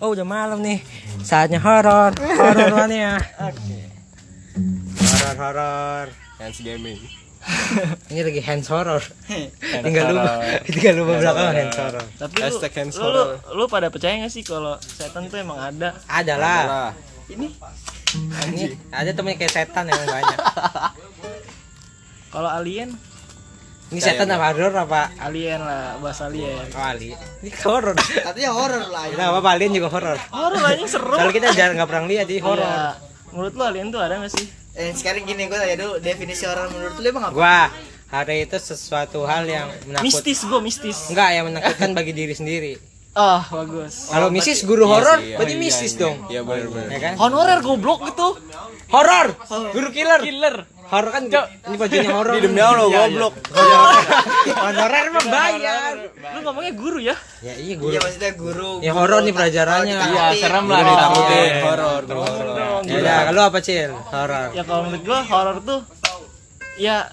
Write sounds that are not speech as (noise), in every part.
Oh udah malam nih. Saatnya horor. Horor (laughs) mana ya. Horor horor. Hands gaming. (laughs) Ini lagi hands horror Tinggal lupa (laughs) Tinggal lupa belakang hands horror Tapi Hashtag hands lu, lu, lu pada percaya gak sih kalau setan tuh emang ada? Ada lah. Lah. Ini? Ada temennya kayak setan emang banyak. Kalau alien, Ini setan apa horor apa alien lah, bahas alien. Oh Ali Ini horor Katanya (laughs) horor lah. Nah apa alien juga horor Horor anjing seru. (laughs) Soalnya kita jarang nggak pernah lihat jadi horor Iya. Menurut lu alien tuh ada gak sih? Eh sekarang gini gue tanya dulu definisi horor menurut lu emang apa? Gua hari itu sesuatu hal yang menakut Mistis gua mistis. Enggak yang menakutkan bagi diri sendiri Oh, bagus. Kalau mistis guru Iya horor iya. berarti Iya, mistis iya. dong Iya benar benar. ya kan Honorer goblok gitu. horor guru killer Killer. horor kan ini bajunya horor Ini demi Allah goblok. honorer mah bayar Lu ngomongnya guru ya? ya iya guru Iya maksudnya guru. ya horor nih pelajarannya Iya, serem lah ditakutin. Horor, terus horor. Ya udah kalau apa cil horor Ya kalau menurut gua horor tuh ya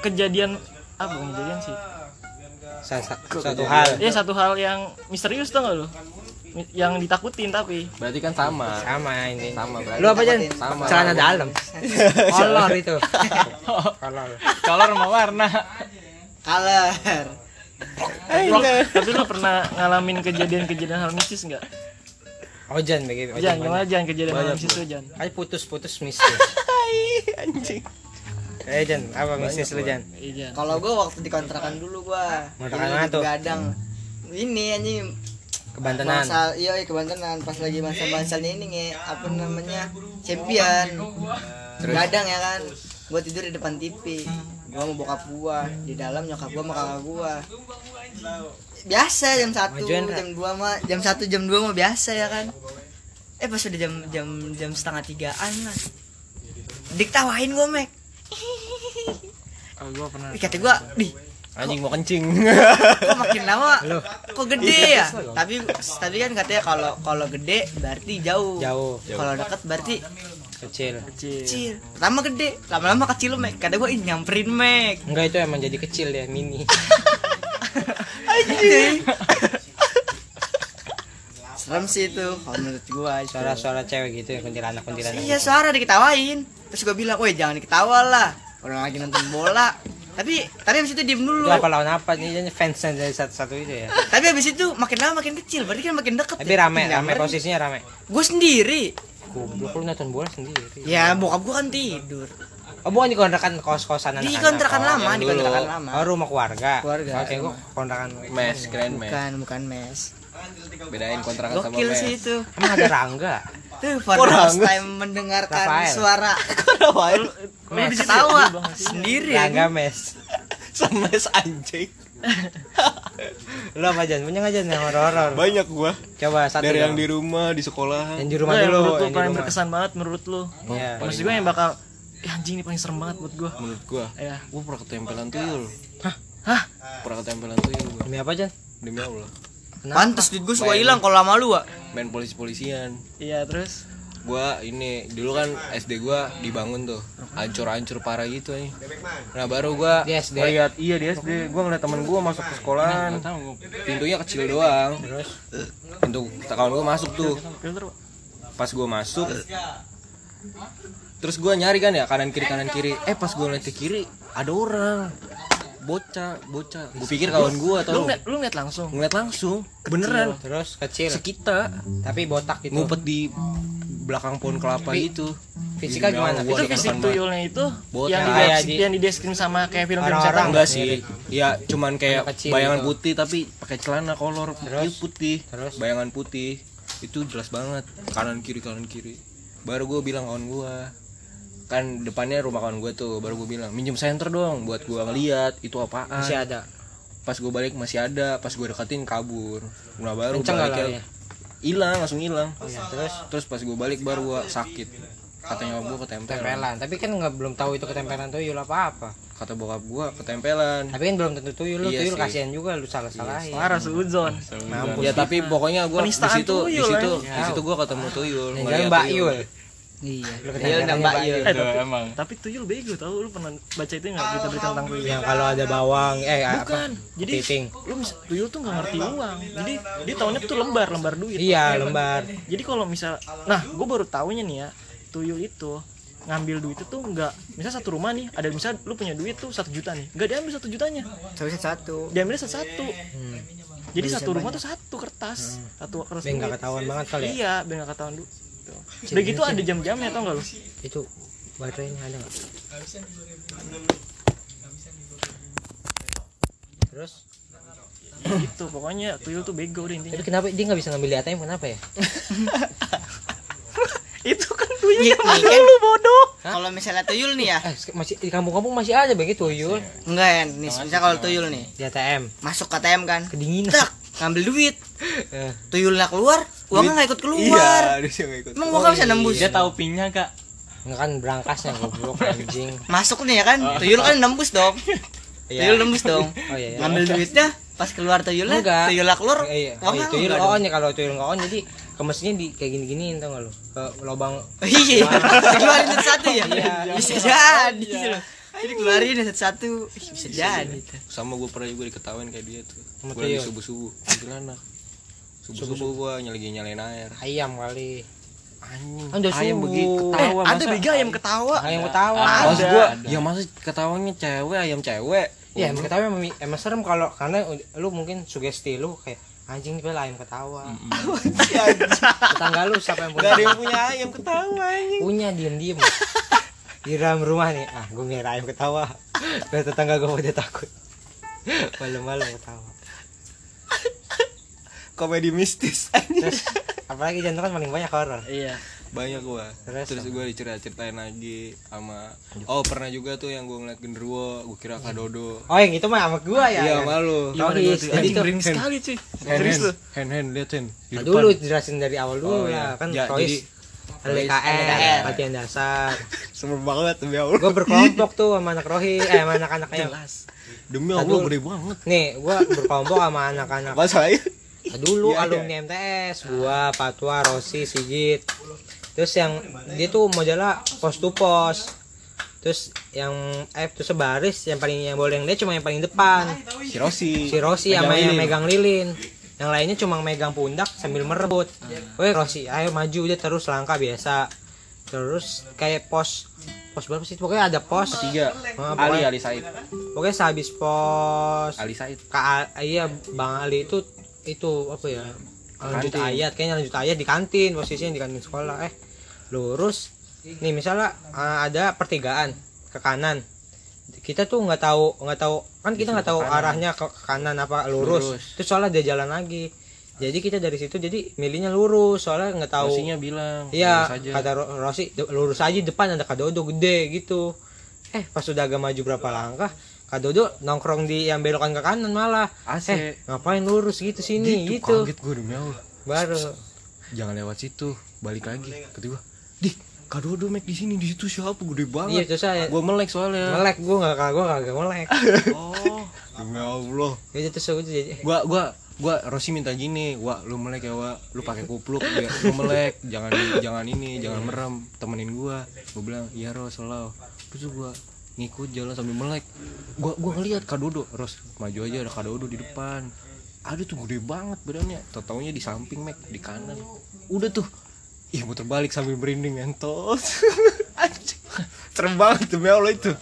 kejadian apa kejadian sih? Sa- sa- suatu hal Ya satu hal yang misterius tuh gak lu? Mi- Yang ditakutin tapi Berarti kan sama. sama ini Sama berarti. lu apa Jan Sama. celana dalam (laughs) kolor itu (laughs) kolor color sama warna. Color. tapi lu pernah ngalamin kejadian-kejadian hal mistis nggak? ojan begitu Jangan, gimana jangan kejadian hal mistis jangan. Ayo putus-putus mistis (laughs) Anjing. Eh Jan apa mistis lu Jan? Iya. Kalau gue waktu di kontrakan dulu gua. Kontrakan Ini mana di tuh? Begadang. Ini anjing. Kebantenan. Masa iya iya kebantenan. Pas lagi masa masanya ini nge apa namanya champion. Gadang ya kan? Gua tidur di depan TV gua mau bokap gua. Di dalam nyokap gua sama kakak gua. Biasa jam satu Majuan, Ra. jam dua mah jam satu jam dua mah biasa ya kan? Eh pas udah jam jam jam setengah tigaan lah. Diktawain gua mek Oh, gua pernah. Ih, kata gua di Anjing mau kencing. (laughs) kok makin lama Loh. kok gede ya? Tapi tapi kan katanya kalau kalau gede berarti jauh. Jauh. Kalau deket berarti kecil. Kecil. kecil. Pertama gede lama-lama kecil mek. Kata gue ini nyamperin mek. Enggak itu emang jadi kecil ya mini. (laughs) Anjing. Serem sih itu kalau menurut gua suara-suara cewek gitu ya kuntilanak kuntilanak iya suara diketawain. Terus gua bilang woi jangan diketawa lah orang lagi nonton bola. Tapi tapi abis itu diem dulu. Apa lawan apa? Nih Ini fansnya dari satu-satu itu ya? Tapi abis itu makin lama makin kecil. Berarti kan makin deket tapi rame rame posisinya rame. Gue sendiri. Goblok lu nonton bola sendiri. Ya bokap gua kan tidur. Oh bukan di kontrakan kos-kosan di anak-anak. kontrakan Oh, lama di kontrakan lama. Oh rumah keluarga. Keluarga. oke gua kontrakan. Mes, keren mes. bukan bukan mes Bedain kontrakan sama gokil mes. sih itu emang ada rangga tuh for the first time mendengarkan Rafael. suara (laughs) mes ketawa sendiri rangga ya. mes (laughs) Semes anjing. (laughs) lu apa Jan punya nggak Jan yang horor Banyak gua. coba satu Dari yang dong. di rumah, di sekolahan. yang di rumah Gua yang dulu menurut lu yang paling rumah. berkesan banget menurut lu. Iya. Maksud gue yang bakal ya anjing ini paling serem banget buat gua. Menurut gua, Ya. gua pernah ketempelan tuyul. Hah? Pernah ketempelan tuyul gua. demi apa Jan Demi Allah. Pantes duit gue suka hilang kalau lama lu ah Main polisi-polisian. Iya, terus? Gua ini dulu kan SD gua dibangun tuh. Hancur-hancur parah gitu nih. Nah, baru gua di SD lihat iya di SD gua ngeliat temen gua masuk ke sekolahan. Pintunya kecil doang. Terus? Pintu kawan gua masuk tuh. Pas gua masuk terus gua nyari kan ya kanan kiri kanan kiri. Eh pas gua ngeliat ke kiri ada orang bocah bocah. Gua pikir kawan gua Lu tau ngeliat, lu ngeliat langsung. ngeliat langsung. Beneran. terus kecil. Sekita. Tapi botak gitu. Ngumpet di belakang pohon kelapa Tapi- itu fisika Demi gimana? Itu fisik tuyulnya itu Botak. yang di, di- yang dideskripsi sama kayak film-film setan. enggak sih. Ya cuman kayak kecil bayangan gitu. putih tapi pakai celana kolor. Terus? putih. Terus? bayangan putih. Itu jelas banget. Kanan kiri kanan kiri. Baru gue bilang kawan gue kan depannya rumah kawan gue tuh baru gue bilang minjem senter dong buat gue ngeliat itu apaan? Masih ada? Pas gue balik masih ada pas gue deketin kabur. Nah baru kenceng nggak larinya? hilang langsung hilang. Iya, terus? Terus pas gue balik baru gue sakit. Katanya gue ketempelan. Tempelan tapi kan nggak belum tahu itu ketempelan tuyul apa apa. Kata bokap gue ketempelan. Tapi kan belum tentu tuyul lu Iya tuyul sih. kasihan juga lu salah salahin Parah suzon. Ya tapi pokoknya gue di situ di tuyul, situ ya. di situ gue ketemu tuyul yang ngeliat jalan Mbak tuyul. Yul iya. Lu tuyul dan mbak yul Eh, Tuh, tapi, emang. tapi tuyul bego tau lu pernah baca itu nggak berita-berita tentang tuyul? Yang kalau ada bawang eh bukan. Apa jadi kepiting. lu mis- tuyul tuh nggak ngerti uang. Jadi dia tahunya tuh lembar lembar duit. Iya lembar. jadi kalau misal nah gue baru tahunya nih ya tuyul itu ngambil duit itu nggak misal satu rumah nih ada misal lu punya duit tuh satu juta nih nggak diambil satu jutanya. Tapi satu. Diambilnya satu satu. Hmm. jadi satu rumah tuh satu kertas satu kertas biar nggak ketahuan banget kali ya? Iya biar nggak ketahuan dulu udah gitu ada jam-jamnya tau nggak lu? Itu baterainya ada nggak? Terus? Gitu pokoknya tuyul tuh bego deh intinya. Tapi kenapa dia nggak bisa ngambil di ATM kenapa ya? (laughs) Itu kan tuyul Iya, yang nih, kan. lu bodoh. Kalau misalnya tuyul nih ya? Eh masih di kampung-kampung masih ada begitu tuyul. Enggak ya nih misal kalau tuyul nih. Di ATM. Masuk ke ATM kan? Kedinginan ngambil duit. Eh, tuyulnya keluar uangnya nggak ikut Iya, keluar. (laughs) nggak ikut. emang nggak bisa nembus. Dia tahu pinnya kak. Nggak kan berangkasnya goblok (laughs) anjing. Masuk nih ya kan? Tuyul kan nembus dong. (laughs) Iya. tuyul nembus dong. Oh iya, iya. ngambil duitnya pas keluar tuyulnya Enggak. tuyulnya keluar. Eh, iya. Oh, iya, tuyul nggak on ya kalau tuyul nggak on jadi ke mesinnya di kayak gini-giniin tau gak lu? Ke lubang iya. keluarin satu-satu ya? Iya. bisa jadi loh. Jadi keluarin satu-satu. Ih, bisa jadi tuh. Sama gue pernah juga diketawain kayak dia tuh. Gue lagi tuyul. subuh-subuh, kuntilanak. Subuh-subuh gue lagi nyalain air. ayam kali Anjing. Kan udah ayam subuh. begitu eh, ketawa ada masa. bega ayam ketawa ayam ketawa Ada. Maksud gua, ya masa ketawanya cewek, ayam cewek. ya emang ketawa emang, emang serem kalau karena lu mungkin sugesti lu kayak anjing ini ayam ketawa (laughs) tetangga lu siapa yang punya Gak ada yang punya ayam ketawa anjing. punya diem diem di dalam rumah nih ah gue ngira ayam ketawa Biar tetangga gue pada takut (laughs) malam-malam ketawa Komedi mistis. (laughs) terus apalagi jantung kan paling banyak horor iya Banyak gua. Terus Terus gua diceritain lagi sama Oh, pernah juga tuh yang gua ngeliat genderuwo, gua kira Kadodo. oh yang itu mah sama gua ya Iya, malu. Gimana Iya, tuh? jadi tuh- berani sekali cuy Hand serius hand, lu hand hand liatin. Di Nah, depan. dulu jelasin dari awal dulu Oh, lah iya. kan Ya, Royce jadi LDKR, latihan dasar (laughs) Serem banget demi Allah. gue berkelompok (laughs) tuh sama anak Rohi eh sama anak-anaknya jelas Demi Allah dulu- gede banget. nih gue berkelompok sama anak-anak? Nah, dulu Iya, alumni MTS gua Patwa Rosi Sigit. Terus yang dia tuh modelnya pos to pos terus yang eh terus sebaris yang paling yang boleh yang dia cuma yang paling depan. Si Rosi. si Rosi sama yang megang lilin. Yang lainnya cuma megang pundak sambil merebut. Weh Rosi ayo maju dia terus langkah biasa. Terus kayak pos pos berapa sih? Pokoknya ada pos. Tiga. Oh, Ali pokoknya, Ali Said. pokoknya sehabis pos Ali Said. Kak iya Bang Ali itu itu apa ya lanjut Kantin. ayat kayaknya lanjut ayat di kantin posisinya di kantin sekolah eh lurus nih misalnya uh, ada pertigaan ke kanan kita tuh nggak tahu nggak tahu kan kita nggak tahu arahnya ke ke kanan apa lurus, Lurus. terus soalnya dia jalan lagi jadi kita dari situ jadi milihnya lurus soalnya nggak tahu Rosinya bilang. Iya, kata Ro- Rosi, "De- lurus aja depan ada Kadodo gede gitu. Eh, pas udah agak maju berapa langkah, Kadodo nongkrong di yang belokan ke kanan malah. AC. Eh, ngapain lurus gitu sini Gitu, gitu. Kaget gue demi Allah. Baru. Jangan lewat situ. Balik lagi. Gua, "Di, Kadodo make di sini di situ siapa gede Iya, banget." terus saya Gua melek soalnya. melek gua enggak gua kagak melek. (laughs) oh Demi Allah. Gitu terus gua tuh jadi Gua gua gua Rosi minta gini, "Wah, lu melek ya, Wak. Lu pakai kupluk biar lu melek. Jangan jangan ini, jangan merem. Temenin gua." Gua bilang, "Iya, Ros, selalu." Terus gua ngikut jalan sambil melek. Gua gua ngeliat Kadodo, Ros, maju aja ada Kadodo di depan. Ada tuh gede banget badannya. Tau-taunya di samping, Mek, di kanan. Udah tuh. Ih, muter balik sambil merinding entos. (laughs) Serem banget demi Allah itu.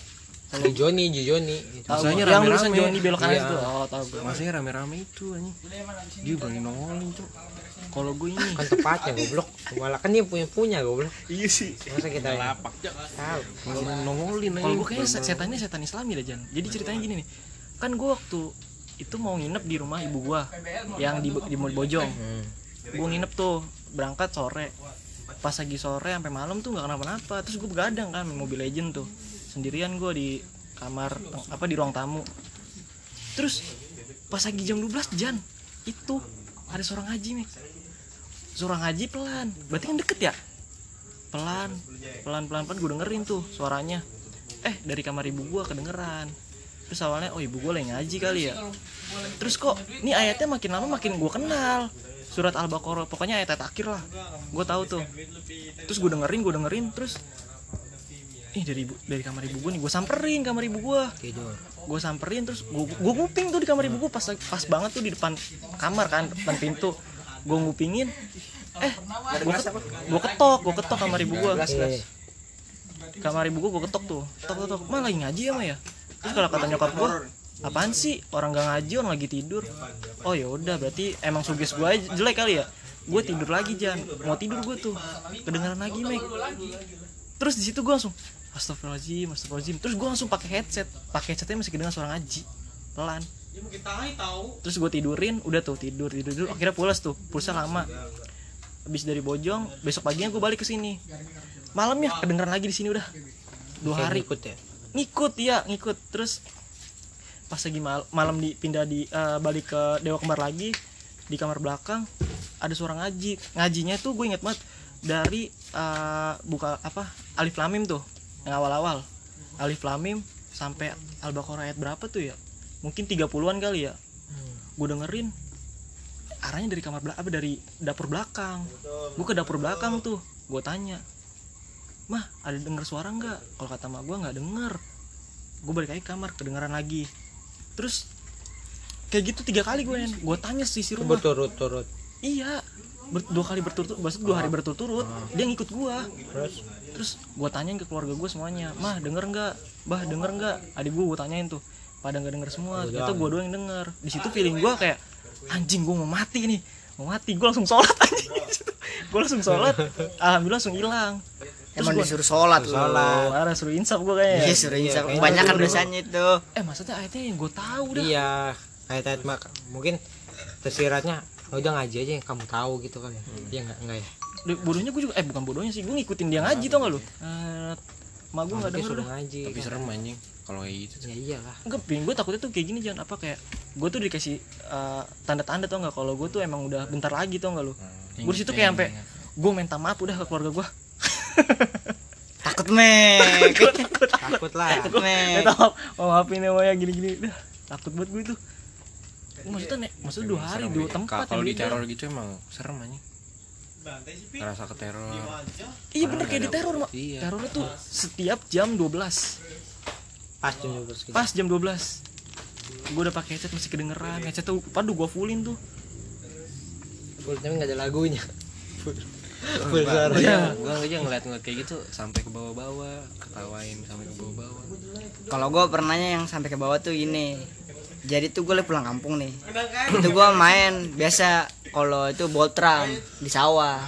sama Joni, Ji Joni Masanya rame-rame. lulusan Joni belok kanan Iya. itu oh tahu gue Masanya rame-rame itu anjing. Dia berani nongolin tuh. Kalau gue ini. Kan tepatnya goblok. Malah kan dia punya punya goblok. Iya sih. Masa kita lapak tahu. Nongolin nongolin kalau gue kayaknya se- setannya setan Islami dah Jan. Jadi ceritanya gini nih. Kan gue waktu itu mau nginep di rumah ibu gua yang di di Bojong. Hmm. gue nginep tuh berangkat sore. Pas lagi sore sampai malam tuh nggak kenapa-napa. Terus gue begadang kan main Mobile Legend tuh. Sendirian gue di kamar apa di ruang tamu. Terus pas lagi jam 12 Jan itu ada seorang haji nih seorang haji pelan. Berarti kan deket ya? Pelan. Pelan pelan pelan gue dengerin tuh suaranya. Eh dari kamar ibu gua kedengeran. Terus awalnya oh ibu gua lagi ngaji kali ya. Terus kok ini ayatnya makin lama makin gua kenal. Surat al-baqarah pokoknya ayat, ayat akhir lah. Gue tahu tuh. Terus gue dengerin gue dengerin terus ih dari ibu dari kamar ibu gue nih gue samperin kamar ibu gue gue samperin terus gue gue nguping tuh di kamar ibu gue pas pas banget tuh di depan kamar kan depan pintu gue ngupingin. Eh gue gue ketok gue ketok kamar ibu gue Eh, kamar ibu gue gue ketok tuh. Ketok ketok ketok. Mah lagi ngaji ya mah ya? Terus kalau kata nyokap gue apaan sih? Orang gak ngaji orang lagi tidur. Oh ya udah berarti emang suges gue aja jelek kali ya? Gue tidur lagi jan. Mau tidur gue tuh. Kedengaran lagi mek. Terus di situ gue langsung astagfirullahaladzim astagfirullahaladzim. Terus gue langsung pakai headset. Pakai headsetnya masih kedengar suara ngaji. Pelan terus gue tidurin udah tuh tidur tidur tidur akhirnya pulas tuh pulsa lama. Habis dari bojong besok paginya gue balik ke sini. Malamnya kedengeran lagi di sini udah. Dua hari. ngikut ya? Ngikut ya ngikut. Terus pas lagi mal- malam dipindah di eh, balik ke dewa kembar lagi di kamar belakang ada suara ngaji. Ngajinya tuh gue inget banget dari eh, buka apa alif lamim tuh yang awal-awal. Alif lamim sampai al-baqarah ayat berapa tuh ya mungkin 30-an kali ya. Gue dengerin arahnya dari kamar belakang apa dari dapur belakang. Gue ke dapur belakang tuh gue tanya mah ada denger suara nggak? Kalau kata mak gue nggak denger. Gue balik lagi ke kamar kedengeran lagi. Terus kayak gitu tiga kali gue gue tanya sih si rumah. Berturut-turut. Iya. Ber- dua kali berturut-turut maksud dua hari berturut-turut dia ngikut gue terus? Terus gue tanyain ke keluarga gue semuanya mah denger nggak? Bah denger nggak? Adik gue gue tanyain tuh pada nggak denger semua. Itu gue doang yang denger. di situ feeling gue kayak anjing gue mau mati nih. Mau mati gue langsung sholat. (laughs) Anjing gue langsung sholat. Alhamdulillah langsung hilang. Terus Emang gue disuruh sholat lu. Sholat. marah suruh insaf gue kayaknya. Iya, suruh insaf. Kebanyakan dulu. dosanya itu. eh maksudnya ayatnya yang gue tahu dah. Iya ayat-ayat mak mungkin tersiratnya "Oh, udah ngaji aja yang kamu tahu gitu kan ya. Iya nggak nggak ya? De- bodohnya gue juga eh bukan bodohnya sih gue ngikutin dia ngaji tau gak lu? Eh mak gue nggak dia denger suruh ngaji tapi serem anjing kalau kayak gitu ya iyalah. Enggak pin gue takutnya tuh kayak gini jangan apa kayak gue tuh dikasih eh, tanda-tanda tau nggak? Kalau gue tuh emang udah bentar lagi tau gak lu? Hmm. gue di situ kayak sampai gue minta maaf udah ke keluarga gue (laughs) Takut mek. takut lah Takut mek. minta maaf mau maafin ya Maya gini-gini. Dah takut banget gue tuh. Maksudnya nek maksudnya dua hari dua ya. tempat kalau di teror gitu emang serem anjing. Ngerasa ke teror. Iya bener kayak di teror mak. Iya. terornya tuh setiap jam 12 pas jam 12 gitu. pas jam 12 gue udah pakai headset masih kedengeran headset tuh padu gue fullin tuh full tapi nggak ada lagunya full full suara Iya, gue aja ngeliat ngeliat kayak gitu sampai ke bawah-bawah, ketawain sampai ke bawah-bawah. Kalau gue pernahnya yang sampai ke bawah tuh ini. Jadi tuh gue pulang kampung nih. Itu gue main biasa kalau itu boltram di sawah.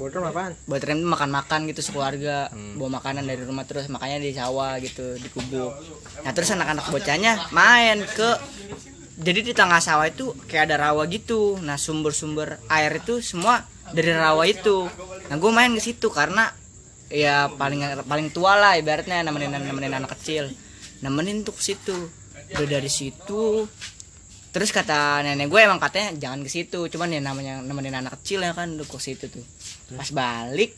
Botol apaan Boltram itu makan-makan gitu sekeluarga, bawa makanan dari rumah terus makanya di sawah gitu di kubu. Nah terus anak-anak bocahnya main ke jadi di tengah sawah itu kayak ada rawa gitu. Nah sumber-sumber air itu semua dari rawa itu. Nah gue main ke situ karena ya paling paling tua lah ibaratnya nemenin nemenin anak kecil. Nemenin tuh ke situ. Udah dari situ terus kata nenek gue emang katanya jangan ke situ cuman ya namanya nemenin anak kecil ya kan udah ke situ tuh pas balik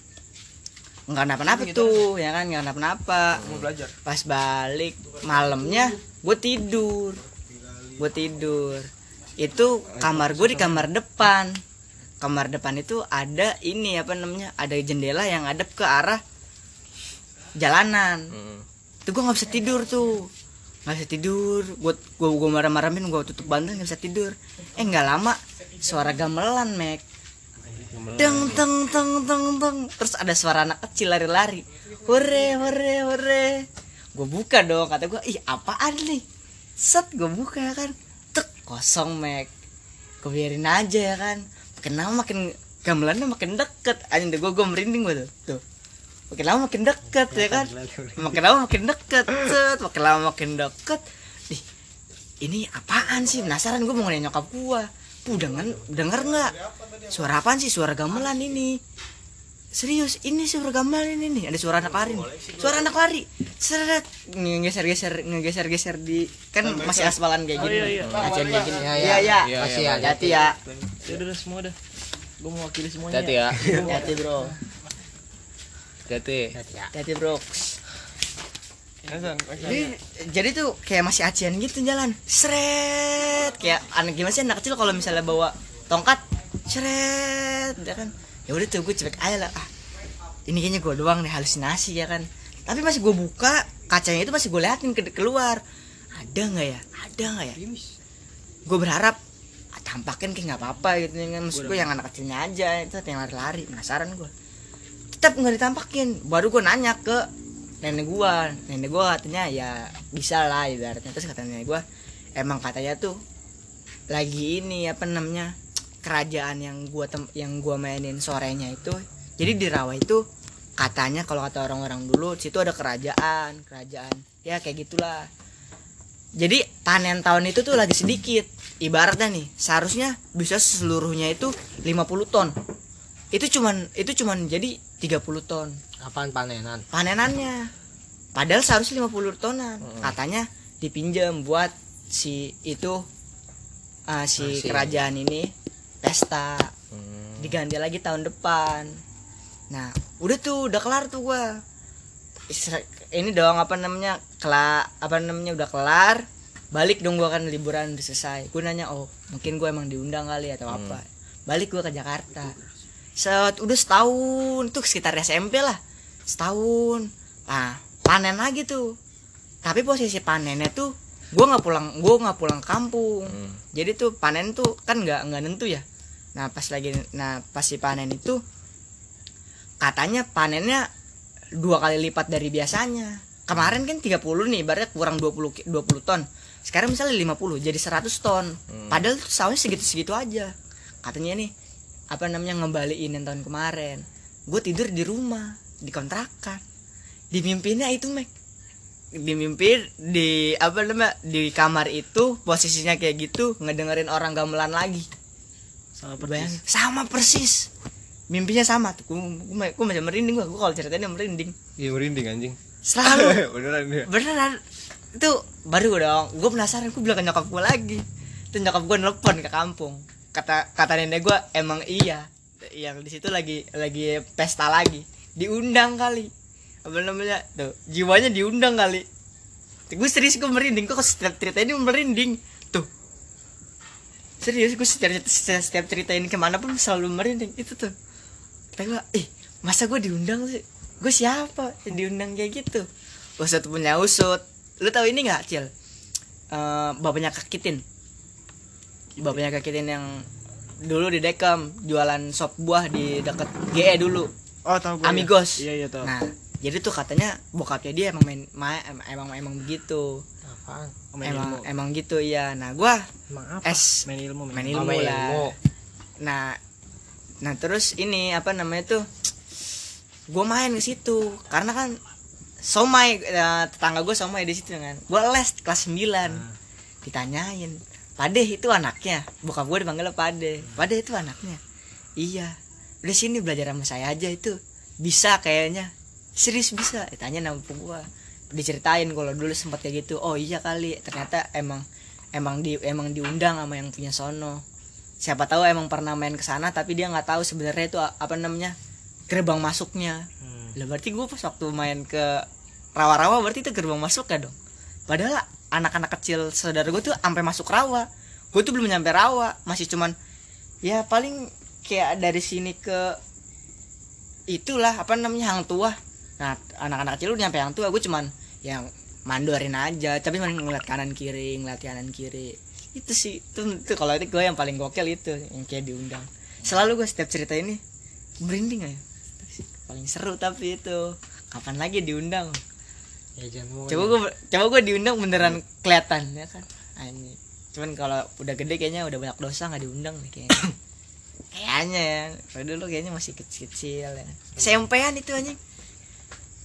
nggak kenapa-napa tuh ya kan nggak kenapa-napa. Mau belajar? Pas balik malamnya gue tidur. Gue tidur. Itu kamar gue di kamar depan. Kamar depan itu ada ini apa namanya ada jendela yang hadap ke arah jalanan. Itu gue nggak bisa tidur tuh. Nggak bisa tidur. Gue gue gue marah-marahin gue tutup bantal nggak bisa tidur. Eh nggak lama suara gamelan mek teng teng teng teng teng. Terus ada suara anak kecil lari-lari. Hore hore hore. Gue buka dong kata gue ih apaan nih? Set gue buka ya kan. Tek kosong mek gue biarin aja ya kan. Makin lama makin gamelannya makin deket. Aja gue gue merinding gue tuh. Tuh. Makin lama makin deket ya kan. Makin lama makin deket. Set makin lama makin deket. Nih ini apaan sih? Penasaran gue mau nanya nyokap gue Puh, denger, denger nggak? Suara apaan sih? Suara gamelan ini. Serius ini suara gamelan ini nih. Ada suara anak lari nih. suara anak lari. Seret. Ngegeser geser ngegeser geser di kan masih aspalan kayak gini. iya, iya. Kayak gini. Iya, iya. Iya. iya. Iya, Masih ada. hati ya. Ya udah udah, semua dah gue mau wakili semuanya. Hati ya. hati bro. Hati. hati bro jadi, jadi tuh kayak masih acian gitu jalan. Seret kayak anak gimana sih anak kecil kalau misalnya bawa tongkat ceret ya kan. Ya udah tuh gue cuek aja lah. Ah ini kayaknya gue doang nih halusinasi ya kan. Tapi masih gue buka kacanya itu masih gue liatin ke keluar. Ada nggak ya? Ada nggak ya? Gue berharap ah, tampakin kayak nggak apa-apa gitu ya kan. Maksud gue yang anak kecilnya aja itu yang lari-lari. Penasaran gue tetap nggak ditampakin baru gue nanya ke nenek gue nenek gue katanya ya bisa lah ibaratnya. Terus kata nenek gue emang katanya tuh lagi ini apa namanya kerajaan yang gua tem yang gua mainin sorenya itu. Jadi di rawa itu katanya kalau kata orang-orang dulu situ ada kerajaan kerajaan. Ya kayak gitulah. Jadi panen tahun itu tuh lagi sedikit. Ibaratnya nih seharusnya bisa seluruhnya itu 50 ton. Itu cuman itu cuman jadi 30 ton. Apaan panenan? Panenannya. Padahal seharusnya 50 tonan. Katanya dipinjam buat si itu ah, si Masih. kerajaan ini pesta. Hmm. diganti lagi tahun depan. Nah udah tuh udah kelar tuh gua. Ini dong apa namanya kelar apa namanya udah kelar balik dong gua kan liburan udah selesai. Gue nanya oh mungkin gue emang diundang kali atau apa? Balik gua ke Jakarta set udah setahun. Tuh sekitar SMP lah. Setahun. Nah panen lagi tuh. Tapi posisi panennya tuh gue nggak pulang gue nggak pulang kampung. Jadi tuh panen tuh kan nggak nggak nentu ya. Nah pas lagi nah pas si panen itu katanya panennya dua kali lipat dari biasanya. Kemarin kan 30 nih ibaratnya kurang 20 ki- 20 ton. Sekarang misalnya 50 jadi 100 ton. Padahal tuh sawahnya segitu-segitu aja. Katanya nih apa namanya ngembaliin yang tahun kemarin. Gue tidur di rumah di kontrakan. Di mimpinya itu mek. Di mimpi di apa namanya di kamar itu posisinya kayak gitu ngedengerin orang gamelan lagi. Sama persis. sama persis. Mimpinya sama tuh. Gue gue masih merinding gue gue kalau ceritanya merinding. Iya merinding anjing. Selalu. (laughs) Beneran dia beneran. Itu baru dong. Gue penasaran gue bilang ke nyokap gue lagi. Itu nyokap gue nelpon ke kampung kata kata nenek gue emang iya yang di situ lagi lagi pesta lagi. Diundang kali. Apa namanya? Tuh jiwanya diundang kali. Gue serius gue merinding. Kok setiap cerita ini merinding? Tuh. Serius gue setiap, setiap, cerita ini ke mana pun selalu merinding. Itu tuh. Kata gue eh masa gue diundang sih? Gue siapa diundang kayak gitu? Usut punya usut. Lu tahu ini nggak cil? Eh, bapaknya kakitin bapaknya kakitin yang dulu di Dekam jualan sop buah di deket GE dulu. Oh tahu gue Amigos. Iya iya tahu. Nah jadi tuh katanya bokapnya dia emang main ma- em- emang emang begitu apaan? Main emang ilmu. emang gitu ya nah gua emang apa? es. Main ilmu main ilmu. ilmu main lah ilmu. nah nah terus ini apa namanya tuh gue main ke situ. Karena kan somai eh, tetangga gue somai di situ kan. Gue les kelas 9 ditanyain pade itu anaknya. Bokap gue dipanggil pade pade itu anaknya. Iya. Udah sini belajar sama saya aja itu. Bisa kayaknya. Serius bisa. Ditanya nama gue diceritain kalau dulu sempat kayak gitu. Oh iya kali. Ternyata emang emang di emang diundang sama yang punya sono. Siapa tahu emang pernah main ke sana tapi dia nggak tahu sebenarnya itu apa namanya gerbang masuknya. Hmm. lah berarti gue pas waktu main ke rawa-rawa berarti itu gerbang masuk ya dong padahal anak-anak kecil saudara gue tuh sampai masuk rawa. Gue tuh belum nyampe rawa masih cuman ya paling kayak dari sini ke itulah apa namanya hang tua. Nah anak-anak kecil udah nyampe hang tua gue cuman yang mandorin aja tapi cuman ngeliat kanan kiri ngeliat kanan kiri. Itu sih itu, itu kalau itu gue yang paling gokil itu yang kayak diundang. Selalu gue setiap cerita ini merinding aja. Paling seru tapi itu. Kapan lagi diundang ya jangan coba gue coba gue diundang beneran kelihatan ya kan? Ini cuman kalau udah gede kayaknya udah banyak dosa nggak diundang nih kayaknya. (coughs) Kayaknya ya. Kalau dulu kayaknya masih kecil-kecil ya. SMP-an itu anjing.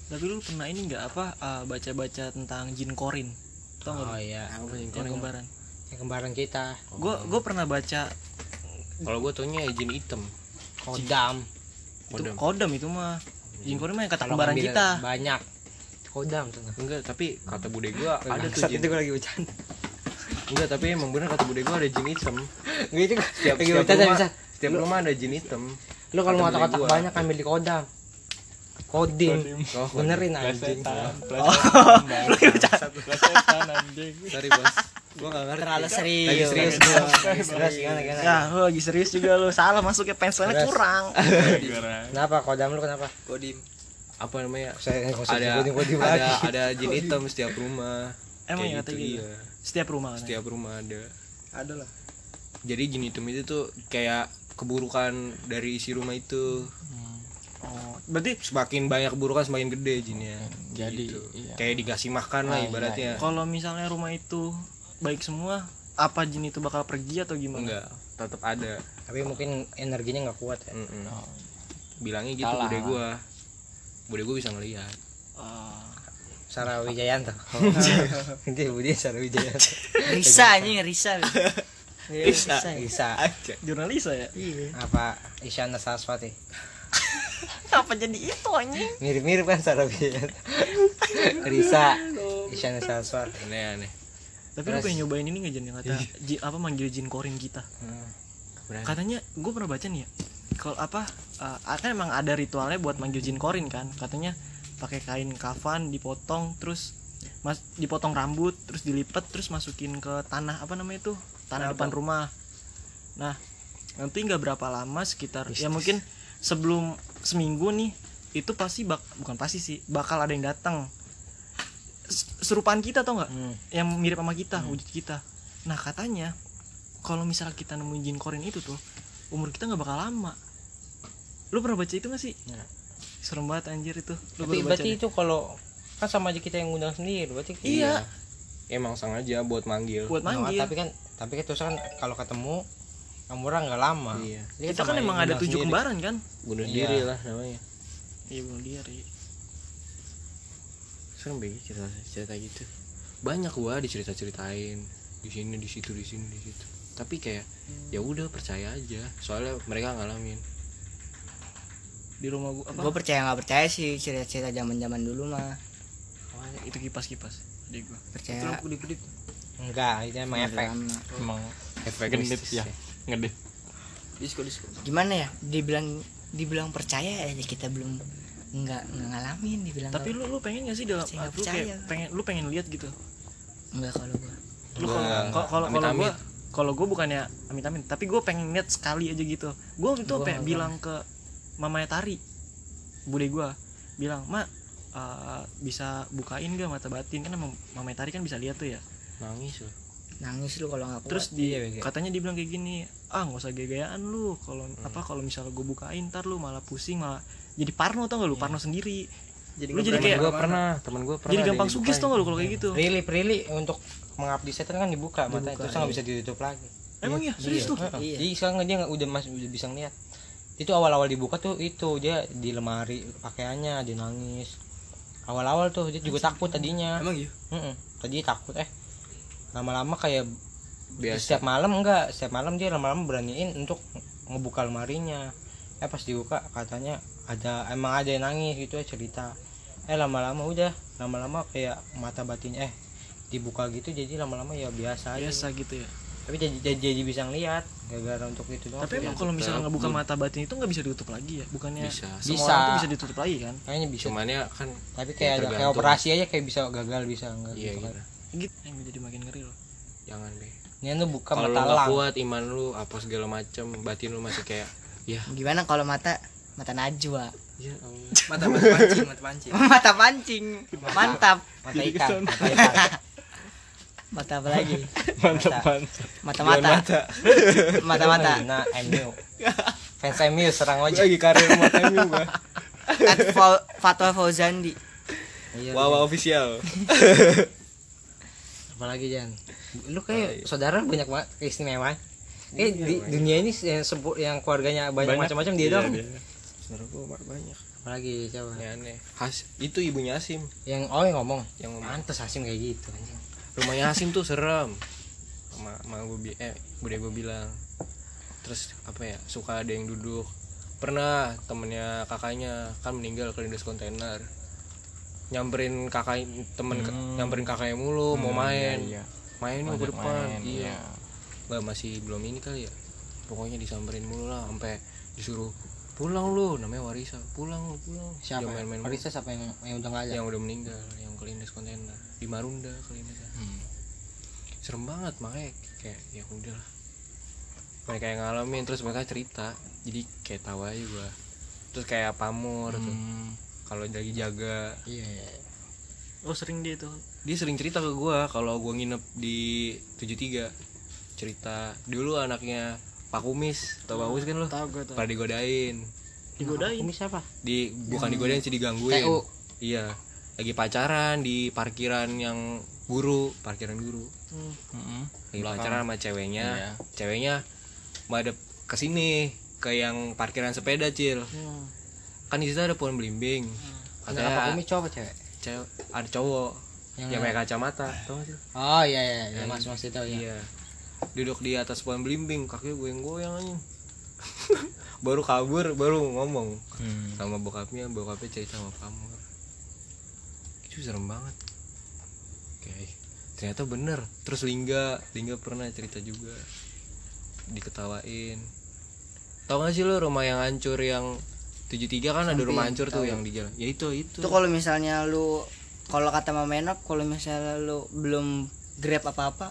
Tapi lu pernah ini nggak apa eh, baca-baca tentang jin korin? Tau nggak oh lu? iya yang kembaran yang kembaran kita. Gue gue pernah baca. Kalau gue taunya jin hitam. Kodam. Itu Kodam. kodam itu mah. Jin korin mah yang kata kembaran kita. banyak kodam tuh enggak tapi kata bude gue ada tuh jin. itu gue lagi bercanda. Enggak tapi emang bener kata bude gue ada jin hitam. Gitu setiap lagi setiap bercanda rumah bisa setiap rumah ada jin hitam. lu kalau mau Kata bude kotak gua. banyak ambil di kodam kodim oh benerin (laughs) anjing. Sorry bos. Gua gak ngerti. Terlalu serius. lagi serius. Gua serius. Gimana gimana Ya, lu lagi serius juga lu. Salah masuknya pensilnya kurang. kenapa? Kodam lu kenapa? Kodim apa namanya saya ada ada lagi ada jin hitam setiap rumah Emang Kayak ya katanya gitu? iya. Setiap rumah kan. setiap rumah ada Ada lah. jadi jin hitam itu tuh kayak keburukan dari isi rumah itu Oh, berarti semakin banyak keburukan semakin gede jinnya Jadi, Gitu. iya. kayak dikasih makan lah Ah, iya, ibaratnya kalau misalnya rumah itu baik semua, apa jin itu bakal pergi atau gimana? enggak tetap ada tapi mungkin energinya nggak kuat ya Mm-mm. Oh. bilangnya gitu bude gua bude gua bisa ngelihat Ah, Sarah Wijayanto ini (laughs) Budi Sarah Wijayanto Risa anjing Risa. (laughs) Risa. ya? bisa aja. Jurnalis ya? apa Isyana Saraswati? (laughs) Apa jadi itu anjing? mirip-mirip kan Sarah Wijayanto Risa Isyana Saraswati. Aneh aneh. Tapi lu pengen nyobain ini nggak Jan yang kata ji- apa manggil jin korin kita? Berani. Katanya gue pernah baca nih ya. Kalau apa eh, kan emang ada ritualnya buat manggil jin korin kan? Katanya pakai kain kafan dipotong terus mas dipotong rambut terus dilipat terus masukin ke tanah apa namanya itu? Tanah depan rumah. Nah nanti nggak berapa lama sekitar ya mungkin sebelum seminggu nih itu pasti bak bukan pasti sih bakal ada yang datang. Serupaan kita tau nggak? Hmm. yang mirip sama kita wujud kita. Nah katanya kalau misalnya kita nemuin jin korin itu tuh umur kita nggak bakal lama lu pernah baca itu gak sih Ya. serem banget anjir itu lu tapi berarti deh. itu kalau kan sama aja kita yang ngundang sendiri berarti Iya. emang sengaja buat manggil buat Nah, manggil tapi kan tapi kan terus kan kalau ketemu umurnya nggak lama Iya. Jadi kita kan yang emang ada tujuh sendiri. kembaran kan bunuh Iya. diri lah namanya iya bunuh diri serem banget cerita cerita gitu banyak gua dicerita ceritain di sini di situ di sini di situ tapi kayak ya udah percaya aja. Soalnya mereka ngalamin. Di rumah gua apa? Gue percaya nggak percaya sih cerita-cerita zaman zaman dulu mah. Itu kipas kipas di gua. Percaya. Kedip enggak itu emang efek. lama. Emang efek genit mistis ya. Ngedit. disko disko gimana ya? Dibilang dibilang percaya aja kita belum nggak nggak ngalamin dibilang tapi lu lu pengen gak sih dalam nggak lu kayak percaya. pengen lu pengen lihat gitu? Nggak kalau gue lu Gua kalau kalau kalau gua kalau gua bukannya amit amit tapi gue pengen lihat sekali aja gitu. Gue waktu itu Gua pengen nggak bilang ke mamanya Tari bude gua bilang mak eh, bisa bukain gak mata batin? Kan emang mamanya Tari kan bisa lihat tuh ya. Nangis loh nangis lu kalau nggak kuat. terus di iya, katanya dia bilang kayak gini ah nggak usah gaya-gayaan lu. Kalau apa kalau misalnya gue bukain ntar lu malah pusing malah jadi parno tau gak lu? Parno sendiri jadi lu jadi kayak gue pernah temen gue pernah jadi gampang sugis tau dibukain. gak lu kalau kayak gitu? Prilly Prilly untuk mengabdi setan kan dibuka, matanya Dibuka, terus nggak bisa ditutup lagi. Emang ya serius tuh? Heeh. Iya. jadi sekarang dia nggak udah masih udah bisa ngeliat. Itu awal-awal dibuka tuh itu dia di lemari pakaiannya dia nangis. Awal-awal tuh dia juga takut tadinya. Emang iya? Heeh. tadi takut eh. Lama-lama kayak biasa. setiap malam enggak setiap malam dia lama-lama beraniin untuk ngebuka lemarinya. Eh pas dibuka katanya ada emang ada yang nangis gitu ya cerita eh lama-lama udah. Lama-lama kayak mata batin eh dibuka gitu jadi lama-lama ya biasa aja. Biasa gitu ya. Tapi jadi, jadi, jadi bisa ngeliat gara-gara untuk itu doang. Tapi emang kalau misalnya nggak buka mata batin itu nggak bisa ditutup lagi ya? Bukannya Bisa. semua Bisa. orang tuh bisa ditutup lagi kan? Kayaknya bisa. Cuman ya kan tapi kayak ada kayak operasi aja kayak bisa gagal bisa enggak iya gitu kan. gitu gitu. Yang jadi makin ngeri loh. Jangan deh ini tuh buka kalau lu mata nggak lang. kuat iman lu apa segala macem batin lu masih kayak ya. Gimana kalau mata mata najwa ya Allah. Mata pancing mata pancing (laughs) mata pancing mantap. mata ikan. Mata ikan. Mata apa lagi? Mata mata mata. Mata mata. Nah MU fans MU serang aja lagi karir mata MU gua At Fa- Fatwa Fauzandi. Iya Wawa official. (laughs) Apalagi Jan? Lu kayak saudara banyak banget keistimewaan eh di dunia ini yang sebut yang keluarganya banyak, macam-macam dia dong saudara gua banyak. Apalagi coba ya aneh. Has itu ibunya Asim. Yang oh yang ngomong? Yang ngomong. Pantes Hasim kayak gitu anjing. rumahnya Asim tuh serem. Sama sama gue bi eh bude gue bilang. Terus apa ya suka ada yang duduk. Pernah temennya kakaknya kan meninggal kelindes kontainer. Nyamperin kakak temen ke- nyamperin kakaknya mulu mau main. iya. main yuk ke depan main, iya. iya. Bah, masih belum ini kali ya. Pokoknya disamperin mulu lah sampai disuruh pulang lu namanya Warisa. Pulang lu pulang. Siapa ya? main-main mulu. Marisa siapa yang yang udah nggak ada yang udah meninggal yang kelindes kontainer. Di Marunda kelindes. Hmm. serem banget makanya kayak ya udah lah. Mereka yang ngalamin terus mereka cerita. Jadi kayak tahu aja gua. Terus kayak pamor tuh Hmm. kalau lagi jaga. Iya iya. oh sering dia tuh dia sering cerita ke gua kalau gua nginep di 73 cerita. Dulu anaknya Pak Kumis tau Pak Kumis kan lo tahu gue tuh pada digodain. Digodain? Kumis apa di bukan digodain sih digangguin. TU. iya. Lagi pacaran di parkiran yang guru parkiran guru. Hmm. lagi pacaran sama ceweknya. Iya. ceweknya madep ke sini ke yang parkiran sepeda cil. Hmm. kan di situ ada pohon belimbing. Anak apa katanya kumis cowok apa cewek? Cewek ada cowok. Yang- yang pakai kacamata tau gak sih? Oh iya iya iya. Yang- mas mas itu ya iya duduk di atas pohon belimbing kaki gue yang goyang aja. (laughs) Baru kabur baru ngomong Hmm. sama bokapnya bokapnya cerita sama pamor itu serem banget. Oke ternyata bener. Terus Lingga Lingga pernah cerita juga. Diketawain. Tau gak sih lo rumah yang hancur yang 73 kan ada Samping, rumah hancur tuh yang di jalan. Ya itu itu. Itu kalau misalnya lu kalau kata Mama Enok kalau misalnya lu belum grab apa-apa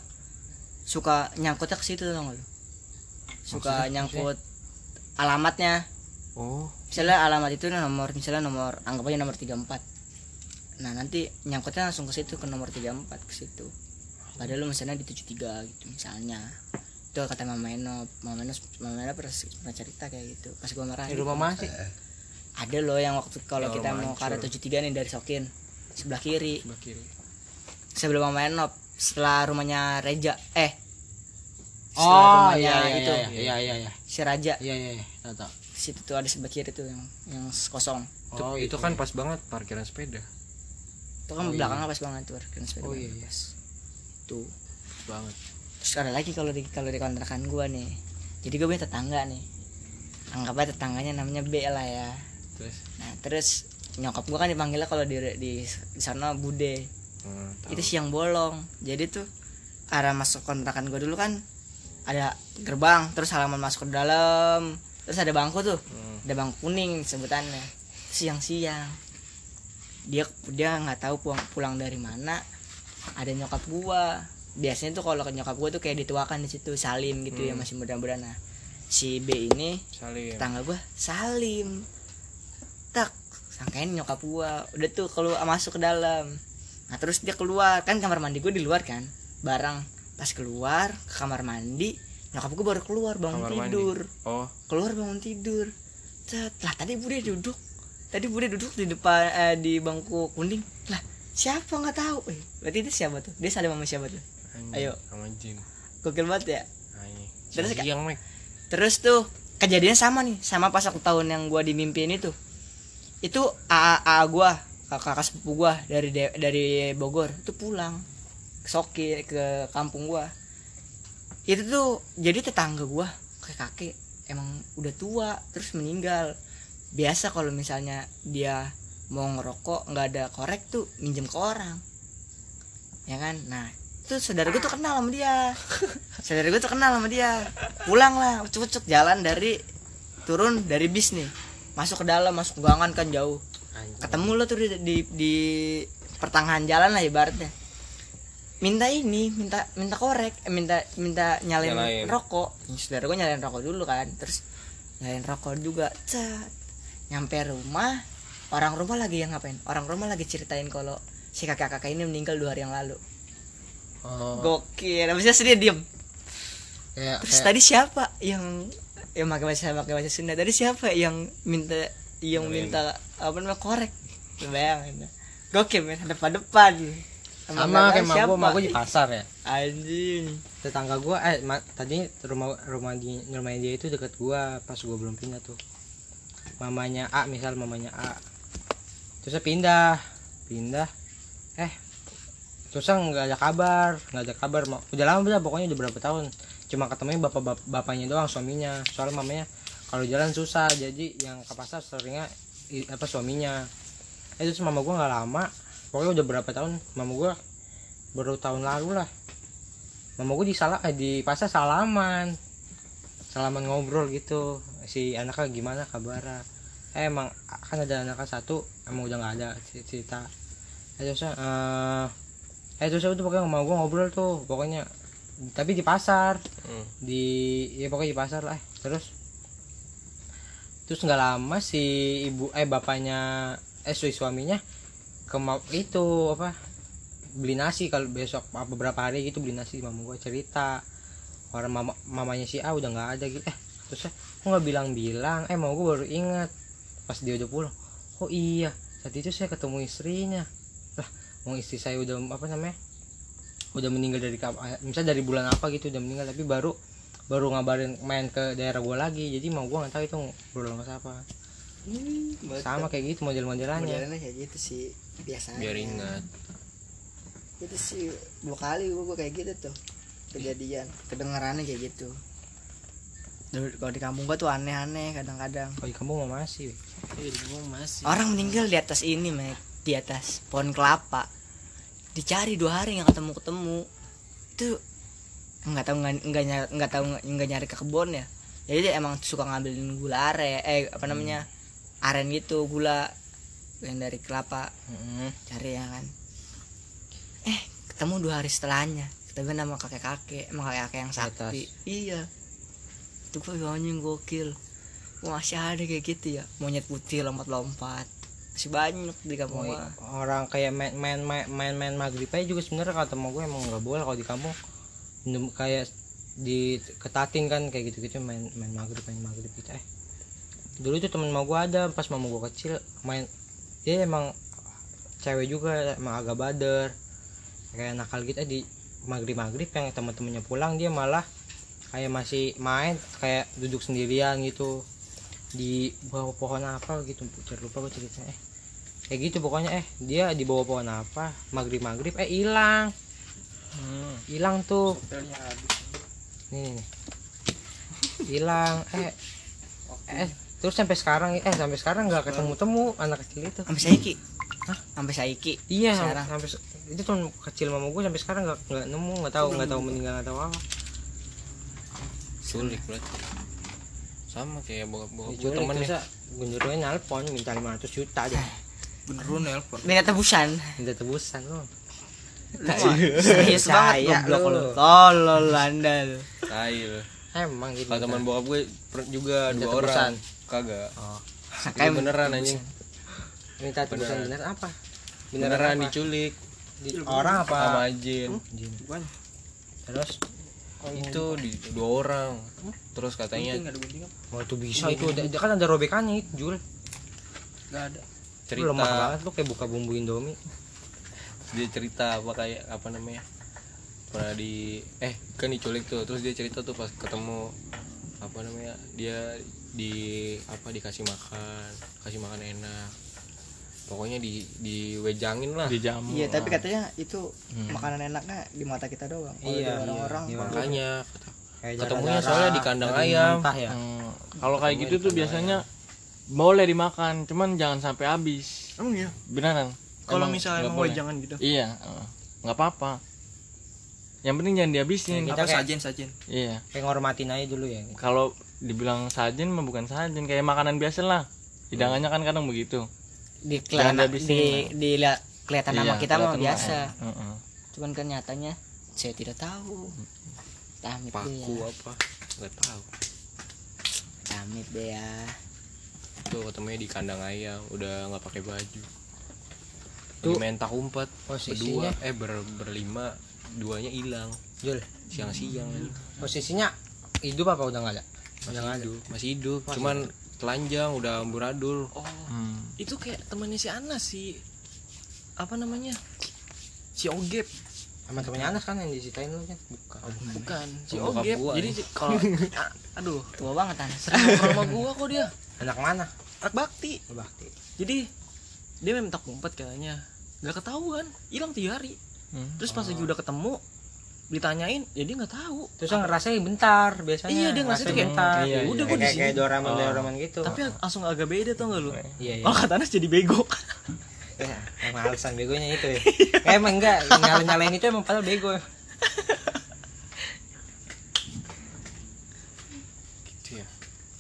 suka nyangkutnya ke situ tau gak lu? Suka nyangkut alamatnya. Oh. Misalnya alamat itu nomor misalnya nomor anggap aja nomor 34 nah nanti nyangkutnya langsung ke situ ke nomor 34 ke situ. Padahal lu misalnya di 73 gitu misalnya. Itu kata Mama Enop Mama Enop Mama Enop pernah, pernah cerita kayak gitu. Pas gua marah di rumah mana sih? Ada loh yang waktu kalau Ya, kita mau ke arah hancur. 73 nih dari Sokin. Sebelah kiri. Sebelah kiri. Sebelum Mama Enop setelah rumahnya Reja eh setelah oh rumahnya iya iya itu. iya iya iya iya. Si Raja. Iya iya iya tahu situ tuh ada sebelah kiri tuh yang yang kosong. Itu, Oh, itu itu kan pas banget parkiran sepeda. Itu kan belakangnya pas banget tuh kan sepeda oh iya iya. tuh. Pas banget. Terus ada lagi kalau di kalau di kontrakan gua nih. Jadi gue punya tetangga nih. Anggap aja tetangganya namanya B lah ya. Terus? Nah terus nyokap gua kan dipanggilnya kalau di di, di sana bude hmm, itu siang bolong. Jadi tuh arah masuk kontrakan gua dulu kan ada gerbang terus halaman masuk ke dalam terus ada bangku tuh. Hmm. ada bangku kuning sebutannya. Siang-siang. Dia dia nggak tahu pulang pulang dari mana. Ada nyokap gua. Biasanya tuh kalau ke nyokap gua tuh kayak dituakan di situ salim gitu ya masih muda-muda. Nah si B ini salim. tetangga gua salim. Tak sangkain nyokap gua. Udah tuh keluar masuk ke dalam nah terus dia keluar. Kan kamar mandi gua di luar kan. Barang pas keluar ke kamar mandi nyokap gua baru keluar bangun kamar mandi. tidur. Oh. Keluar bangun tidur. Cet, lah tadi bude duduk. Tadi bude duduk di depan eh, di bangku kuning. Lah siapa? Nggak tahu. Eh, berarti itu siapa tuh? Dia salim sama siapa tuh? Anjing, Ayo. sama jin. Gokil banget ya? Anjing. Terus mek. Terus tuh kejadian sama nih sama pas aku tahun yang gua dimimpiin itu itu AA, AA gua kakak sepupu gua dari De- dari Bogor itu pulang ke Soki ke kampung gua. Itu tuh jadi tetangga gua kakek kakek. Emang udah tua terus meninggal. Biasa kalau misalnya dia mau ngerokok nggak ada korek tuh minjem ke orang. Ya kan? Nah itu saudara gue tuh kenal sama dia. (laughs) Saudara gue tuh kenal sama dia. Pulang lah ucuk-ucuk jalan dari turun dari bis nih. Masuk ke dalam masuk gangan kan jauh ketemu lo tuh di, di, di pertengahan jalan lah ibaratnya. Minta ini minta minta korek eh, minta minta nyalain, Nyalain. rokok. Saudara gue nyalain rokok dulu kan terus nyalain rokok juga cat nyampe rumah orang rumah lagi yang ngapain? Orang rumah lagi ceritain kalau si kakak kakak ini meninggal dua hari yang lalu. Oh. Gokil habisnya sedih diem. Kayak terus kayak tadi siapa yang yang pakai bahasa pakai bahasa Sunda? Tadi siapa yang minta yang Nyalain. minta apa namanya korek. Bayangin gokil men depan depan sama kayak mak gua mak gua di pasar ya. Anjing. Tetangga gua eh ma, tadi rumah rumah di rumahnya dia itu deket gua pas gua belum pindah tuh. Mamanya A misal mamanya A. Terusnya pindah pindah. Eh terusnya nggak ada kabar nggak ada kabar. Ma- udah lama udah pokoknya udah berapa tahun. Cuma ketemunya bapak bap bapaknya doang suaminya. Soalnya mamanya kalau jalan susah jadi yang ke pasar seringnya apa suaminya. Eh, terus mama gua nggak lama pokoknya udah berapa tahun mama gua baru tahun lalu lah. Mama gue di salah eh, di pasar salaman. Salaman ngobrol gitu si anaknya gimana kabarnya. Eh, emang kan ada anaknya satu emang udah nggak ada cer- cerita. Eh terus eh eh terus udah pokoknya mau gue ngobrol tuh pokoknya. Tapi di pasar. Hmm. di ya pokoknya di pasar lah eh. terus terus nggak lama si ibu eh bapaknya eh si suaminya ke itu apa beli nasi kalau besok apa beberapa hari gitu beli nasi. Mama gua cerita orang mama mamanya si A udah nggak ada gitu. Eh terus kok nggak bilang-bilang. Eh mau gua baru ingat pas dia udah pulang. Oh iya saat itu saya ketemu istrinya. Lah mau istri saya udah apa namanya udah meninggal dari eh, misalnya dari bulan apa gitu udah meninggal tapi baru baru ngabarin main ke daerah gua lagi. Jadi mau gua nggak tahu itu berulang apa sama kayak gitu model-modelannya. Modelannya kayak gitu sih biasanya. Biar ingat. Itu sih dua kali gua, gua kayak gitu tuh kejadian kedengarannya kayak gitu. Dulu kalau di kampung gua tuh aneh-aneh kadang-kadang. Oh kamu mau masih. Iya, di gua masih. orang meninggal di atas ini mek. Di atas pohon kelapa. Dicari dua hari nggak ketemu ketemu itu nggak tahu nggak nggak nyari nggak tahu nggak nyari ke kebun ya. Jadi dia emang suka ngambilin gula are eh apa namanya aren gitu gula yang dari kelapa. Mm-mm. cari ya kan. Eh ketemu dua hari setelahnya. Ketemu nama kakek kakek emang kakek kakek yang Di atas. sakti iya. Itu gue anjing gokil. Wah, masih ada kayak gitu ya. Monyet putih lompat-lompat. Masih banyak di kampung gua. orang kayak main main main main, main maghrib aja juga sebenarnya kata mau gue emang nggak boleh kalau di kampung kayak di ketatin kan kayak gitu gitu main main maghrib main maghrib gitu eh. Dulu tuh temen mau gue ada pas mama gue kecil main dia emang cewek juga emang agak bader. Kayak nakal gitu eh di maghrib maghrib yang teman-temannya pulang dia malah kayak masih main kayak duduk sendirian gitu. Di bawah pohon apa gitu Putar lupa gue ceritanya eh. Kayak gitu pokoknya eh. Dia di bawah pohon apa maghrib maghrib eh hilang Hmm. hilang tuh. Nih nih, nih. hilang eh. Eh terus sampai sekarang eh sampai sekarang nggak ketemu temu anak kecil itu. Sampai saiki? Hah? sampai saiki? Iya Sekarang? sampai itu tuh kecil mama gue sampai sekarang nggak nggak nemu nggak tahu nggak tahu meninggal nggak tahu apa. Sulit berarti. Sama kayak bokap bokap gue temen ya ya genderunya nelpon minta 500 juta deh Beneran nelpon. minta tebusan? Minta tebusan loh serius banget Percaya goblok lu. tolol anda lu. Tai lu. Emang gitu kalau teman bokap gue juga Minta dua tebusan. orang kagak. Oh. Itu beneran anjing. Minta tebusan Beneran. bener apa? Beneran apa? diculik. Di- orang apa? Sama Jin. Jin. terus? Itu di dua orang. Terus katanya oh itu bisa itu ada kan ada robekannya itu Jul Gak ada. Lu lemah cerita banget lu kayak buka bumbu indomie dia cerita apa kayak apa namanya pernah di eh kan diculik tuh terus dia cerita tuh pas ketemu apa namanya dia di apa dikasih makan kasih makan enak pokoknya di diwejangin lah Di jamu. iya tapi katanya itu makanan enaknya di mata kita doang Kalau Iya, di orang-orang iya. makanya kayak Ketemunya darah-darah, soalnya di kandang ayam. ya Hmm, Kalau kayak gitu tuh biasanya boleh dimakan, cuman jangan sampai habis. emang iya Beneran. Kalau misalnya emang boleh. jangan gitu. Iya, nggak apa-apa. Yang penting jangan dihabisin. Kita kayak- sajen sajen? Iya. kayak ngormatin aja dulu ya Kalau dibilang sajen mah bukan sajen, kayak makanan biasa lah. Hidangannya kan kadang begitu. di kelihatan di, di lihat kelihatan nama Iya, kita mah biasa mah. Heeh. cuman kan nyatanya saya tidak tahu Tamit deh paku ya apa nggak tahu Tamit deh ya tuh ketemunya di kandang ayam udah nggak pakai baju Main tak umpat Posisinya? berdua eh ber, berlima duanya hilang. Jul. Siang-siang posisinya hidup apa udah nggak ada? Udah nggak ada? hidup masih hidup. Cuman telanjang udah amburadul. Oh, Hmm. itu kayak temannya si Anas si apa namanya? Si Ogep. sama temennya Anas kan yang diceritain lu kan bukan. Bukan, si Oh, bokap Ogep. gua Jadi si- kalau (laughs) aduh, tua banget Anas. Sering sama gua kok dia. anak mana? Anak bakti. bakti. Jadi dia main tak umpet katanya. Gak ketahuan, hilang tiga hari. Terus pas lagi udah ketemu ditanyain, ya dia nggak tahu. terus yang ngerasain bentar biasanya Iya, dia ngerasain kayak, bentar iya, iya. Udah, gua kayak di kayak, sini. kayak Doraemon Doraemon gitu Tapi langsung agak beda tau gak lu? iya iya Kalau kata Anas jadi bego. (laughs) Ya, emang alasan begonya itu ya Eh, emang enggak nyalain nyalain itu emang padahal bego gitu ya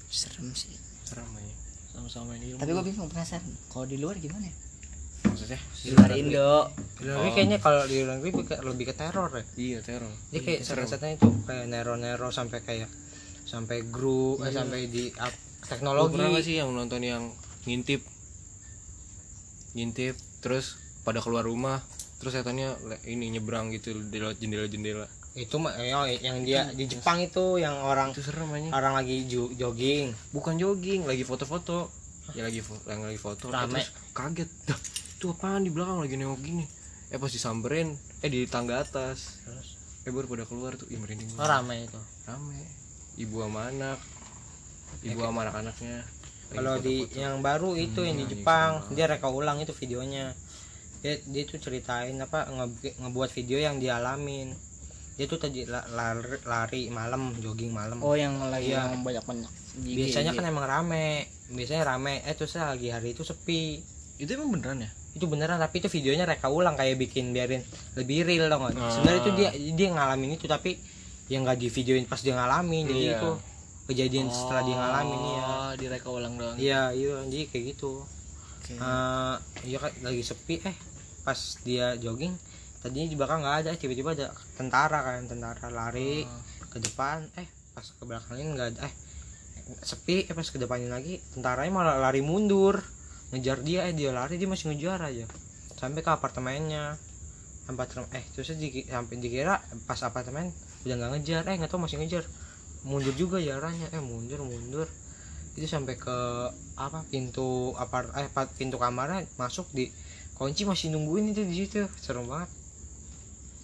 serem sih serem aja Sama-sama ilmu. tapi gue bingung penasaran kalau di luar gimana ya maksudnya? Di luar Indo. Di luar negeri kayaknya kalau di luar negeri kayak lebih ke teror ya. Iya teror. Dia kayak setan-setan itu kayak nero-nero sampai kayak sampai grup eh, sampai di up, Lu teknologi. pernah gak sih yang nonton yang ngintip? Ngintip terus pada keluar rumah terus setannya ini nyebrang gitu di lewat jendela-jendela. Itu mah eh, oh, yang dia di Jepang itu yang orang itu serem aja orang lagi jogging. Bukan jogging lagi foto-foto. Ya lagi fo- yang lagi foto eh, Rame. terus kaget (laughs) itu apaan? Di belakang lagi nengok gini. Eh pas disamperin eh di tangga atas. Eh baru pada keluar tuh. Ih merinding oh, ramai itu? Rame. Ibu sama anak. Ibu sama anak-anaknya. Kalau di foto-foto. yang baru itu yang di Hmm, Jepang dia reka ulang itu videonya. Dia dia tuh ceritain apa nge- ngebuat video yang dialamin. Dia tuh tadi la- lari, lari malam jogging malam. Oh yang lagi Iya. yang banyak banyak biasanya kan emang rame. Biasanya rame. Eh terus lagi hari itu sepi itu emang beneran ya? Itu beneran tapi itu videonya reka ulang kayak bikin biarin lebih real dong Ah. sebenarnya itu dia dia ngalamin itu tapi yang nggak di videoin pas dia ngalamin jadi Iya. itu kejadian setelah dia ngalamin ya oh direka ulang doang. Iya iya jadi kayak gitu. Eh, iya kan lagi sepi eh pas dia jogging tadinya di belakang nggak ada tiba-tiba ada tentara kan tentara lari ke depan eh pas ke belakangnya nggak ada eh sepi eh pas ke depanin lagi tentaranya malah lari mundur ngejar dia eh dia lari dia masih ngejar aja. Sampai ke apartemennya. Apartemen eh terus di, sampai dikira pas apartemen udah nggak ngejar. Eh nggak tahu masih ngejar. Mundur juga jalannya. Eh mundur mundur. Itu sampai ke apa pintu apart eh pintu kamarnya masuk di kunci masih nungguin itu di situ. Serem banget.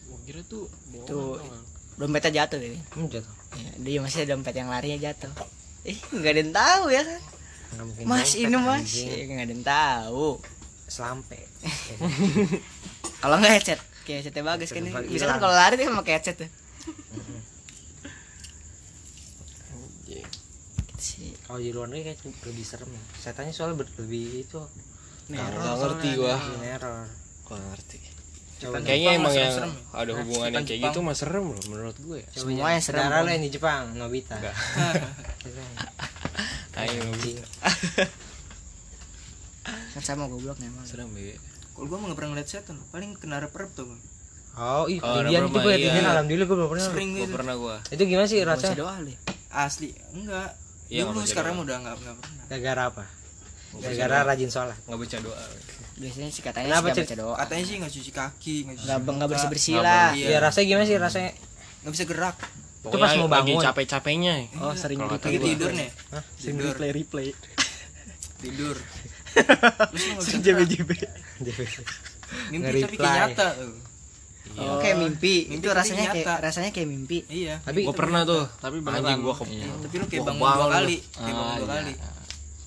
Gua kira tuh Tuh. tau dompetnya jatuh deh hmm, jatuh. Ya, dia masih ada dompet yang larinya jatuh. Eh nggak ada yang tahu ya kan mas dompet, ini mas. Eh, nggak ada yang tahu. Selampe. (laughs) Kalau nggak headset. Kayak headsetnya bagus kan bisa kan kalau lari dia pakai headset tuh. Kalau di luar negeri kayak lebih serem ya. Setannya soalnya ber- lebih itu Nggak ngerti gua. Neror gua nggak ngerti. Coba kayaknya Jepang emang yang serem-serem ada hubungan yang kayak Jepang. gitu mah serem loh menurut gue ya. Coba Semua yang serem, lo yang di Jepang. Nobita. Enggak. (laughs) Serem. Ayo. Anjing. (laughs) kan sama gobloknya emang. Serem ya kalau gua mah nggak pernah ngeliat setan paling kena rep-rep tuh gua. oh iya Oh, ada itu gue iya. alhamdulillah gue belum pernah. Sering gue gitu. pernah gua. Itu gimana sih rasanya doa ya? asli enggak. Iya, dulu sekarang doa. udah nggak nggak pernah. Gara-gara apa? Gara-gara rajin sholat. Nggak baca doa. Biasanya sih katanya Kenapa, sih nggak baca doa. Katanya sih nggak cuci kaki nggak cuci nggak nggak muka, bersih bersih Nggak lah. Iya. ya rasanya gimana sih rasanya? Nggak bisa gerak Itu pas mau lagi bangun. capek-capeknya. Oh sering lagi gua. tidur nih Hah? tidur. replay tidur. (laughs) Terus lu nggak bisa gerak mimpi tapi kayak nyata tuh oh, kayak mimpi, Mimpi itu rasanya kayak nyata. rasanya kayak mimpi. Iya. Tapi gue pernah tuh. Tapi anjing gua ke tapi lu kayak Gua bangun bangun. dua kali. Kayak bangun Ah, dua iya. kali.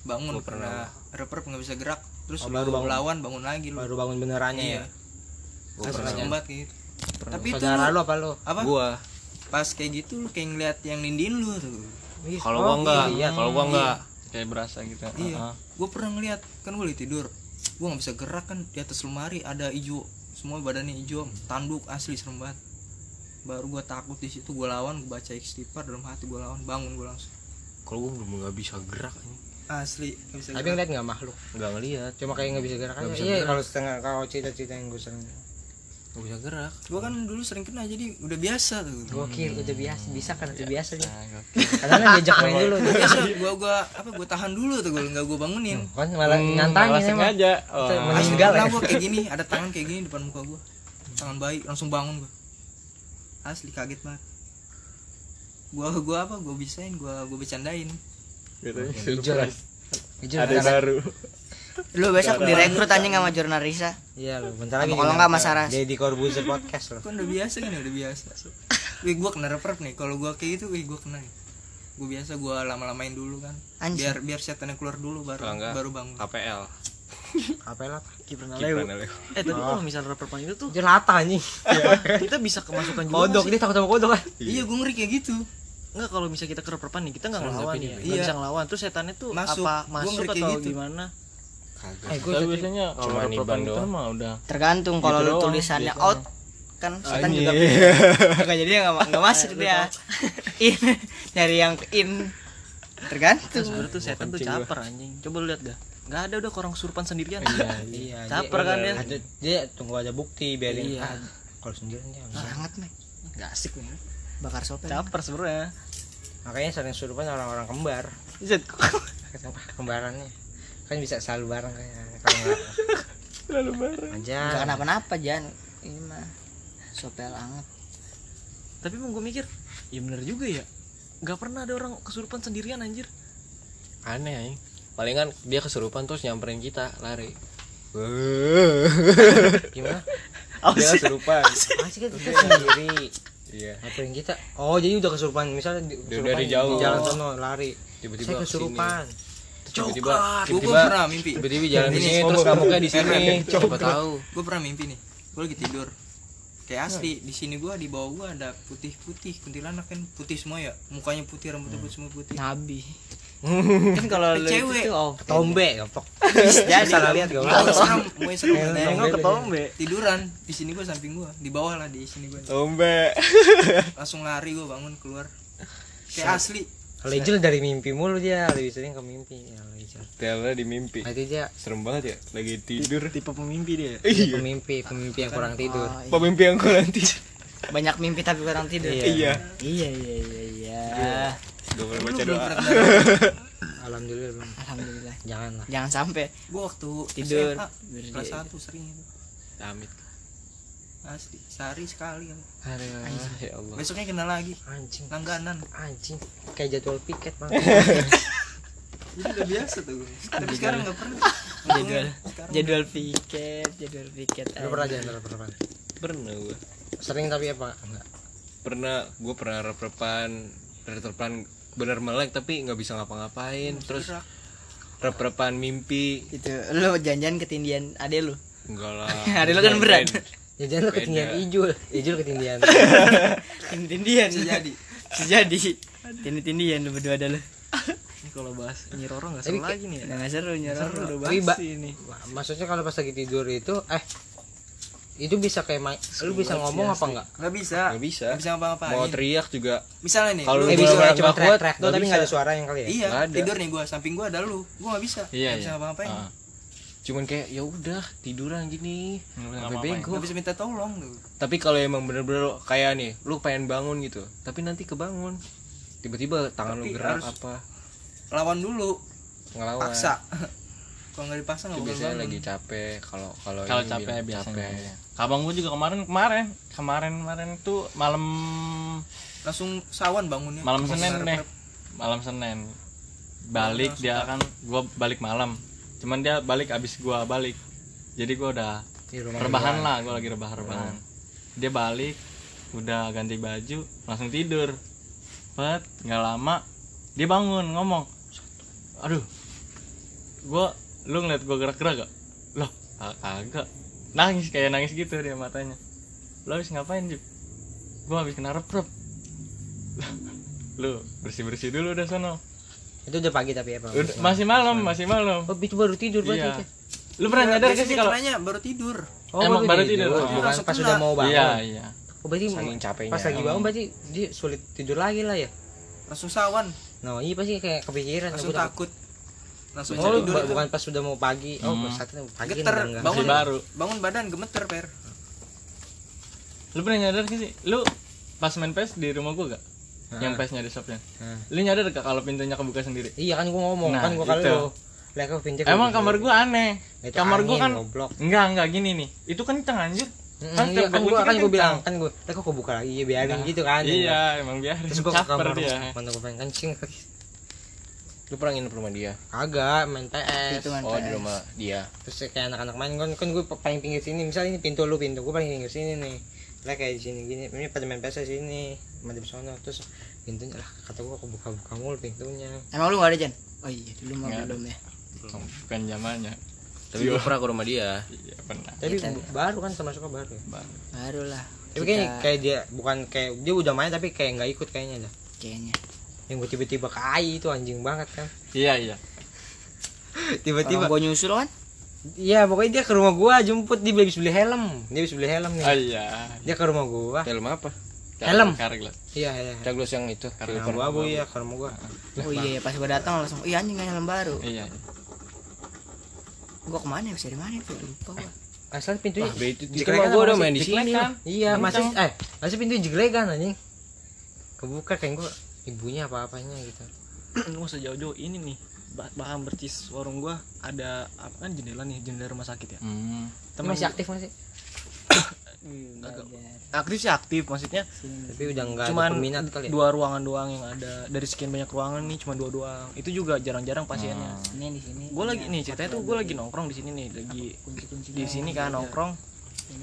Bangun Gua pernah. rep-rep nggak bisa gerak. Terus Oh, baru bangun. lawan bangun lagi lu. Baru bangun benerannya iya. ya? Gua pernah. sembat gitu. Tapi itu lu apa lu? Apa? Gua pas kayak gitu lu kayak ngeliat yang nindin lu tuh. Kalau oh, gua enggak iya. kalau gua enggak kayak berasa gitu. Iya. Gue pernah ngeliat kan gue lagi tidur. Gue nggak bisa gerak kan di atas lemari ada hijau. Semua badannya hijau tanduk asli serem banget. Baru gue takut di situ gue lawan gue baca istighfar dalam hati gue lawan bangun gue langsung. Kalau gua belum nggak bisa gerak anjing. asli nggak bisa tapi gerak. ngeliat nggak makhluk? Nggak ngelihat cuma kayak nggak bisa gerak aja. Bisa iya gerak. kalau setengah kalau cerita-cerita yang gue sering nggak bisa gerak. Gue kan dulu sering kena jadi udah biasa tuh. Gue kira udah biasa bisa kan udah biasa nih Nah, gokil. karena kan diajak main dulu biasa gue gua apa gue tahan dulu tuh gue nggak gue bangunin. Kan malah Hmm, nantangin malah emang. sengaja. Oh. meninggal ya gue kayak gini ada tangan kayak gini depan muka gue tangan bayi langsung bangun gue asli kaget banget. Gua gua apa gua bisain gua gua bercandain. Lah. Hijau ada baru lu besok direkrut anjing sama jurnal Risa iya lo bentar lagi Kalau nggak, Mas Saras. Deddy Corbuzier podcast lo kan udah biasa kan udah biasa wih gua kena rep nih. Kalau gua kayak gitu wih gua kena nih. Gua biasa gua lama-lamain dulu kan. Anjing. biar biar setannya keluar dulu baru enggak, baru bangun. KPL apa? Lah Kipran Aleo. eh tapi kalau misalnya rep itu tuh jelata anjing. (laughs) Kita bisa kemasukan juga kodok dia takut sama kodok kan iya gua ngeri kayak gitu. Enggak kalau misalnya kita ke reperpan nih kita nggak Serem ngelawan ya. Iya. bisa ngelawan. Terus setannya tuh Masuk. apa? Gua masuk atau gitu. gimana kagak. Eh tapi biasanya kalau itu doang. mah udah tergantung kalau Gitu lu tulisannya biasanya. out kan setan juga. Enggak (laughs) jadi nggak nggak masuk dia. (laughs) In nyari yang in. Tergantung. Sebenarnya tuh setan tuh caper anjing. Coba lu lihat dah. Nggak ada udah orang kesurupan sendirian. Iya (laughs) Caper kan dia? ada, dia tunggu ada bukti biarin Iya. kalau sendirian dia hangat nih nggak asik nih bakar sopir. Caper sebenarnya. Makanya sering surupan orang-orang kembar. Kembarannya kan bisa selalu bareng kayak kalau nggak. (laughs) Lalu bareng. aja. Nggak kenapa-napa Jan. Ini mah sopel hangat tapi mau gue mikir ya bener juga ya. Nggak pernah ada orang kesurupan sendirian anjir. Aneh anjing. Palingan dia kesurupan terus nyamperin kita lari. (laughs) Gimana? Dia kesurupan. Masih kan kita sendiri. Iya. Ngapain kita. Oh jadi udah kesurupan. Misalnya di, Udah kesurupan dari jauh. di jalan sono lari. Tiba-tiba saya kesurupan tiba-tiba gue tiba-tiba pernah mimpi. Tiba-tiba jalan di Ini, sini terus gua- kamunya di sini. siapa tahu. Gue pernah mimpi nih. Gue lagi tidur. Kayak asli di sini gue di bawah gue ada putih putih kuntilanak kan putih semua ya. Mukanya putih rambutnya putih semua putih. Nabi. (laughs) Kan kalau lu itu Cewek. oh tombe goblok (laughs) jadi salah lihat gak Mukanya serem mukanya serem. Nengok Nengok ke tombe. tiduran di sini gue samping gue di bawah lah di sini gue tombe. Langsung lari gue bangun keluar. Kayak asli Lejel dari mimpi mulu dia lebih sering ke mimpi. Ya Lejel Ternyata di mimpi. Berarti dia serem banget ya lagi tidur. tipe pemimpi dia. Dia pemimpi pemimpi yang kurang tidur. Oh, iya. pemimpi yang kurang tidur. (laughs) Banyak mimpi tapi kurang tidur. Iya. iya. Iya iya iya gak boleh baca doa. (laughs) alhamdulillah belum alhamdulillah. Jangan lah. Jangan sampai. Gue waktu Tidur. Kelas dia- satu sering itu. Amit asli sehari sekali kan. aduh ya Allah. Besoknya kena lagi. Anjing. Langganan. Anjing. Kayak jadwal piket bang. (laughs) Jadi udah biasa tuh. Gue tapi sekarang nggak pernah. Jadwal Sekarang jadwal piket jadwal piket lu pernah aja. pernah pernah pernah gue sering tapi apa? Enggak. Pernah gue pernah rep-repan rep-repan bener melek tapi nggak bisa ngapa-ngapain. Terus rep-repan mimpi. Itu lu janjian ketindian ade lu? Enggak lah. (laughs) Ada lu kan berat. Ya jangan lu ketinggian ijul. Ijul ketinggian. (laughs) Tindian Bisa jadi. jadi. Tindian lu berdua ada lu. Ini kalau bahas Nyi Roro nggak seru lagi nih. Ya nggak seru nyeror seru. udah bahas Ba- ini. Maksudnya kalau pas lagi tidur itu eh itu bisa kayak ma- lu bisa ngomong apa enggak nggak? Bisa. Nggak bisa. Nggak bisa ngapa-ngapain. Mau teriak juga. Misalnya nih Kalau eh bisa cuma teriak doang nggak tapi nggak ada bisa. suara yang kali ya? Iya tidur nih gue samping gue ada lu. Gue nggak bisa. Iya, nggak bisa iya. ngapa-ngapain. Ah. Cuman kayak ya udah tiduran gini. Sampai bego bisa minta tolong tuh tapi kalau emang bener-bener kayak nih lu pengen bangun gitu tapi nanti kebangun. Tiba-tiba tangan lu Tapi gerak harus- apa? lawan dulu. Ngelawan. Paksa. (laughs) Kalau nggak dipaksa nggak biasanya bangun. lagi capek kalau kalau capek biasanya kabang gue juga kemarin kemarin kemarin kemarin tuh malam langsung sawan bangunnya. Malam senin deh malam senin. Balik dia kan gue balik malam cuman dia balik abis gue balik. Jadi gue udah di rumah rebahan lah gue lagi rebah rebahan dia balik udah ganti baju langsung tidur. Bet nggak lama dia bangun ngomong aduh gue lu ngeliat gue gerak-gerak gak loh agak nangis kayak nangis gitu dia matanya. Lo habis ngapain Juk? gue habis kena rep (laughs) lu bersih bersih dulu udah sono itu udah pagi tapi apa Udah- masih malam masih malam. Oh itu baru tidur berarti iya. itu. lu pernah nyadar gak sih kalau baru tidur. Oh Emang baru tidur? Oh, Oh, bukan langsung pas sudah mau bangun. iya. Iya oh, berarti saking capeknya. pas lagi bangun berarti dia sulit tidur lagi lah ya? Langsung sawan. Nah iya pasti kayak kepikiran. Langsung aku takut. Langsung Oh, lu tidur bukan pas sudah mau pagi. Oh, Hmm. saat itu pagi geter. bangun Masih baru. bangun badan gemeter per. Lu pernah nyadar gak sih? Lu pas main PS di rumah gua gak Ah. yang PS nya di shopnya Ah. lu nyadar gak kalau pintunya kebuka sendiri Iya kan gua ngomong Nah, kan gua kalau itu. lu. Lah kau pinjam. emang kamar gua aneh Itu kamar gua angin, kan goblok. enggak enggak gini nih itu kenceng anjir Mm, kan iya, kan gua kan gua bilang kan gua, lah kok gua buka lagi ya biarin gitu kan. iya emang biar Terus gua ke kamar dia mana gua pengen kencing. lu pernah nginep rumah dia Agak main PS. itu kan oh di rumah dia Terus kayak anak-anak main kan kan gua paling pinggir sini. Misalnya ini pintu lu pintu gua paling pinggir sini nih. Lah kayak di sini gini. Ini pada main PS sini. Madep sono terus pintunya lah kata gua aku buka-buka mulu pintunya. emang lu gak ada Jan oh iya dulu mah belum ya Belum, bukan zamannya tapi gue pernah ke rumah dia iya pernah Tapi Kita- baru kan termasuk baru ya. baru lah Tapi kayaknya Kita- kayak dia bukan kayak dia udah main tapi kayak nggak ikut kayaknya dah. kayaknya Yang gue tiba-tiba ke AI itu anjing banget kan. iya iya Tiba-tiba. Gua nyusul kan Iya pokoknya dia ke rumah gua jemput dia habis beli helm. Dia habis beli helm nih. ah iya Dia ke rumah gua. film apa Helm. Karglas. iya iya Caglos yang itu karena gua gua ya karena gua. Oh iya pas gua datang langsung iya anjing helm baru. Iya. gua ke mana ya bisa di mana itu lupa gua. Asal pintunya Ah, be, itu, mah gua udah main di sini lah. iya masih eh masih pintu jegregan anjing? Kebuka kayak gua ibunya apa apanya gitu. (clears throat) Nggak usah jauh-jauh ini nih bah- bahan bercis warung gua ada apa kan jendela nih jendela rumah sakit ya? Hmm. Masih aktif masih Agak- aktif sih aktif maksudnya tapi udah nggak ada cuman peminat kali ya? dua ruangan doang yang ada dari sekian banyak ruangan nih cuma dua doang. Itu juga jarang-jarang pasiennya. Ini di sini. Gue lagi nih ceritanya tuh gue lagi nongkrong di sini nih lagi di sini kan nongkrong.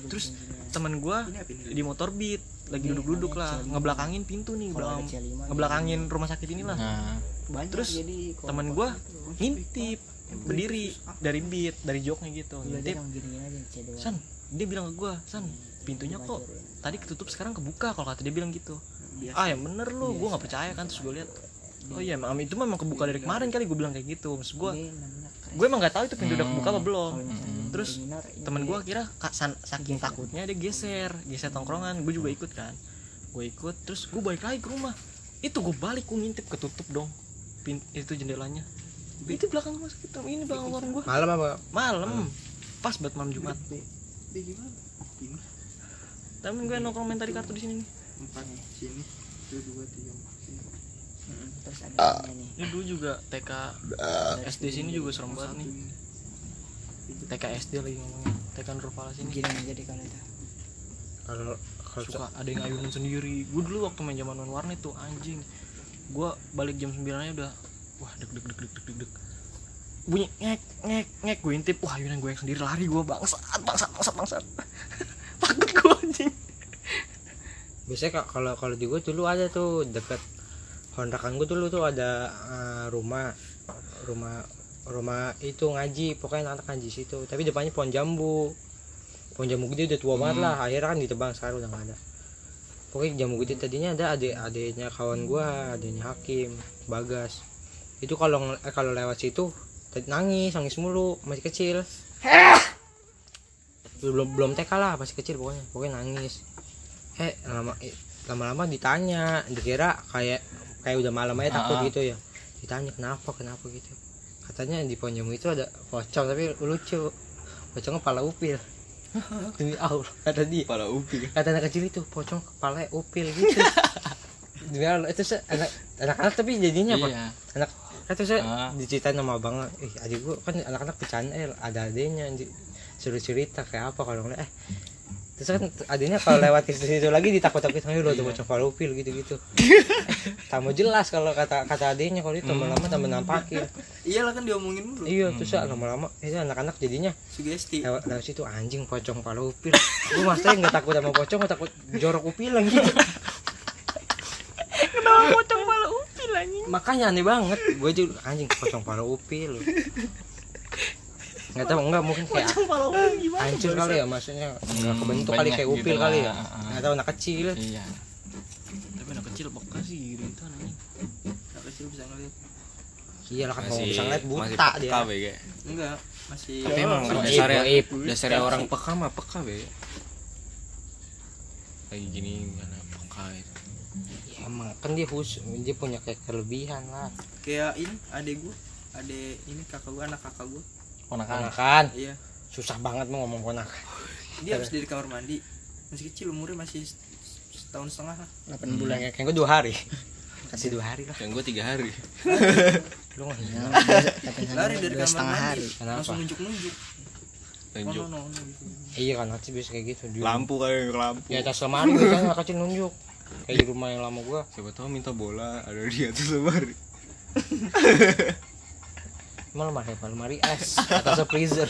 Terus temen gue di motor beat lagi duduk-duduk lah ngebelakangin pintu nih belakang ngebelakangin rumah sakit inilah Nah, terus temen gue ngintip berdiri dari beat dari joknya gitu ngintip. san dia bilang ke gue san pintunya kok tadi ketutup sekarang kebuka kalau kata dia bilang gitu. Ah yang bener lu gue nggak percaya kan terus gue lihat. Oh iya emang itu memang kebuka dari kemarin kali gue bilang kayak gitu. Maksud gue gue emang nggak tahu itu pintu udah kebuka apa belum. Terus temen gue kira saking takutnya dia geser geser tongkrongan. Gue juga ikut kan. Gue ikut terus gue balik lagi ke rumah. Itu gue balik gue ngintip ketutup dong Pin itu jendelanya. Itu belakang rumah sakit ini belakang warung gue malam apa? Malam. Pas buat malam jumat temen gue nongkrong main tadi kartu di sini nih. Empat sini. Itu dua tiga empat sini. terus ada nih ini. Dulu juga TK SD sini juga serem banget nih. TK SD lagi ngomongin TK Nurfala sini. Gini nih jadi kalau itu. Kalau kalau suka ada yang ayunan sendiri. Gue dulu waktu main zaman warnet tuh anjing. Gue balik jam 9 aja udah wah deg deg deg deg deg deg. Deg bunyi ngek ngek ngek. Gue intip wah ayunan gue yang sendiri lari gue bangsat bangsat bangsat bangsat. (laughs) Takut gue anjing. Biasanya ka- kalau kalau di gue dulu ada tuh deket kontrakan gue dulu tuh ada eh, rumah rumah rumah itu ngaji pokoknya anak ngaji situ. Tapi depannya pohon jambu. Pohon jambu gede udah tua banget lah. Akhirnya kan ditebang sekarang udah nggak ada. Pokoknya jambu gede tadinya ada adik adiknya kawan gua adiknya hakim bagas. Itu kalau eh, kalau lewat situ nangis nangis mulu masih kecil belum belum TK lah masih kecil pokoknya. Pokoknya nangis. Eh lama eh, lama-lama ditanya dikira kayak kayak udah malam aja takut Ah, ah. gitu ya. Ditanya kenapa kenapa gitu? Katanya di pohon jambu itu ada pocong tapi lucu. Pocongnya kepala upil. (laughs) Demi Allah kata dia. Kepala upi. kata anak kecil itu pocong kepala upil gitu. (laughs) Demi Allah itu se- anak anak-anak tapi jadinya apa? Iya. anak itu saya Ah. diceritain sama abang eh adik gua kan anak-anak bercanda eh, ada di- suruh cerita kayak apa kalau ngeliat eh terus kan adanya kalau lewat ke situ lagi ditakut-takutin lo tuh pocong kepala upil gitu-gitu. (laughs) Tak mau jelas kalau kata kata adanya kalau itu lama-lama tambah nampakin. Iyalah kan diomongin dulu. Iya terus ya, lama-lama itu anak-anak jadinya sugesti. lewat, lewat situ anjing pocong kepala upil gue maksudnya nggak takut sama pocong gue takut jorok upilan gitu (laughs) kenapa pocong malah upil anjing makanya aneh banget gue juga anjing pocong kepala upil nggak tahu enggak mungkin kayak gimana hancur kali ya maksudnya. Nggak Hmm, kebentuk kali kayak gitu upil kali ya. Ah, ah. nggak tahu anak kecil. Iya. tapi anak kecil peka sih gitu anjing anak kecil bisa ngeliat. Iya lah kan kalau bisa ngeliat masih buta dia enggak masih Tapi emang dasarnya dasarnya orang peka mah peka BG. Kayak gini mana peka itu. ya, emang kan dia khusus dia punya kayak kelebihan lah. Kayak ini adek gua adek ini kakak gua anak kakak gua Ponakan. kan iya. Susah banget mau ngomong konak dia habis dari kamar mandi. Masih kecil umurnya masih setahun setengah lah. 8 bulan kayak kayak gue dua hari. (laughs) Kasih dua hari lah. Yang gue tiga hari. (laughs) lu nggak tapi lari dari kamar setengah mandi. hari. Kenapa? langsung nunjuk nunjuk. Lanjut. no, no, no, gitu. iya kan nanti biasa kayak gitu. Lampu kali lampu. di atas lemari biasanya anak kecil nunjuk. Kayak di rumah yang lama gua. Siapa tahu minta bola ada di atas lemari. (laughs) Emang lemari apa? Lemari es atasnya freezer.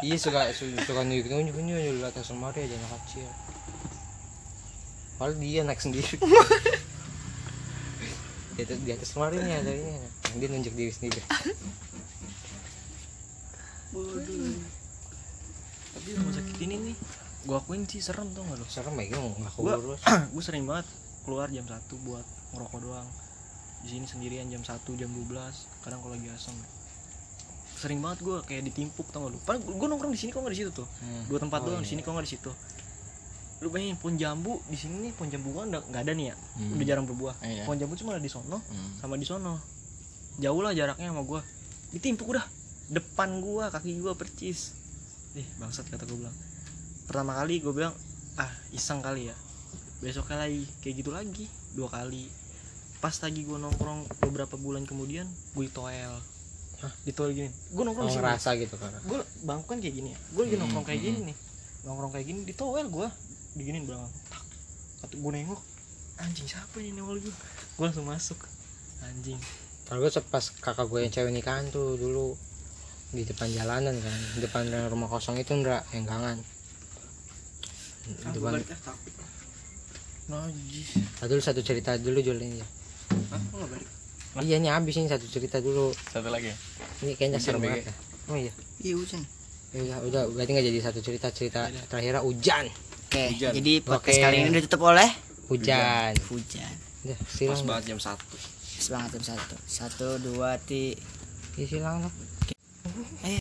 iya suka su- suka nunjuk nunjuk nunjuk di atas lemari aja anak kecil. Padahal dia naik sendiri. di atas, di atas lemari nih ada ini. Dia nunjuk diri sendiri. tapi rumah sakit ini nih gua akuin sih serem tuh gak lu Serem ya gue nggak Gua- gue (clears throat) sering banget keluar jam 1 buat ngerokok doang di sini sendirian jam 1 jam 12 kadang kalau lagi asem. Sering banget gue kayak ditimpuk tau gak lu? Padahal gue nongkrong di sini kok nggak di situ tuh? Hmm. dua tempat Oh, doang iya. di sini kok nggak di situ. Lu bayangin pohon jambu di sini nih pohon jambu udah nggak ada nih ya? Hmm. udah jarang berbuah. Iya. pohon jambu cuma ada di sono Hmm. sama di sono. Jauh lah jaraknya sama gua. Ditimpuk udah. Depan gua kaki gua percis. Ih bangsat kata gua bilang. Pertama kali gua bilang ah iseng kali ya. Besoknya lagi. Kayak gitu lagi dua kali pas lagi gua nongkrong beberapa bulan kemudian gue toel. Hah? di toel gini? Gua nongkrong Oh, ngerasa gitu kan. Gue bangku kan kayak gini ya? Gue lagi nongkrong kayak gini nih. Nongkrong kayak gini di toel gue diginin belakang tak. Atau gue nengok anjing siapa ini nengok gue gue langsung masuk. Anjing. Kalau gue pas kakak gue yang cewek nikahan tuh dulu di depan jalanan kan. Di depan rumah kosong itu ndra yang gangan depan najis Ah, dulu satu cerita dulu Jolin ya Hah, balik? iya nih habis ini satu cerita dulu satu lagi ya? ini kayaknya seru banget ya. oh iya Iya hujan. ya udah udah berarti nggak jadi satu cerita cerita terakhirnya hujan Oke, Hujan. jadi podcast Oke. kali ini ditutup oleh hujan hujan. udah pas silang banget jam satu Semangat jam satu. Satu, dua, ti. ya silang lah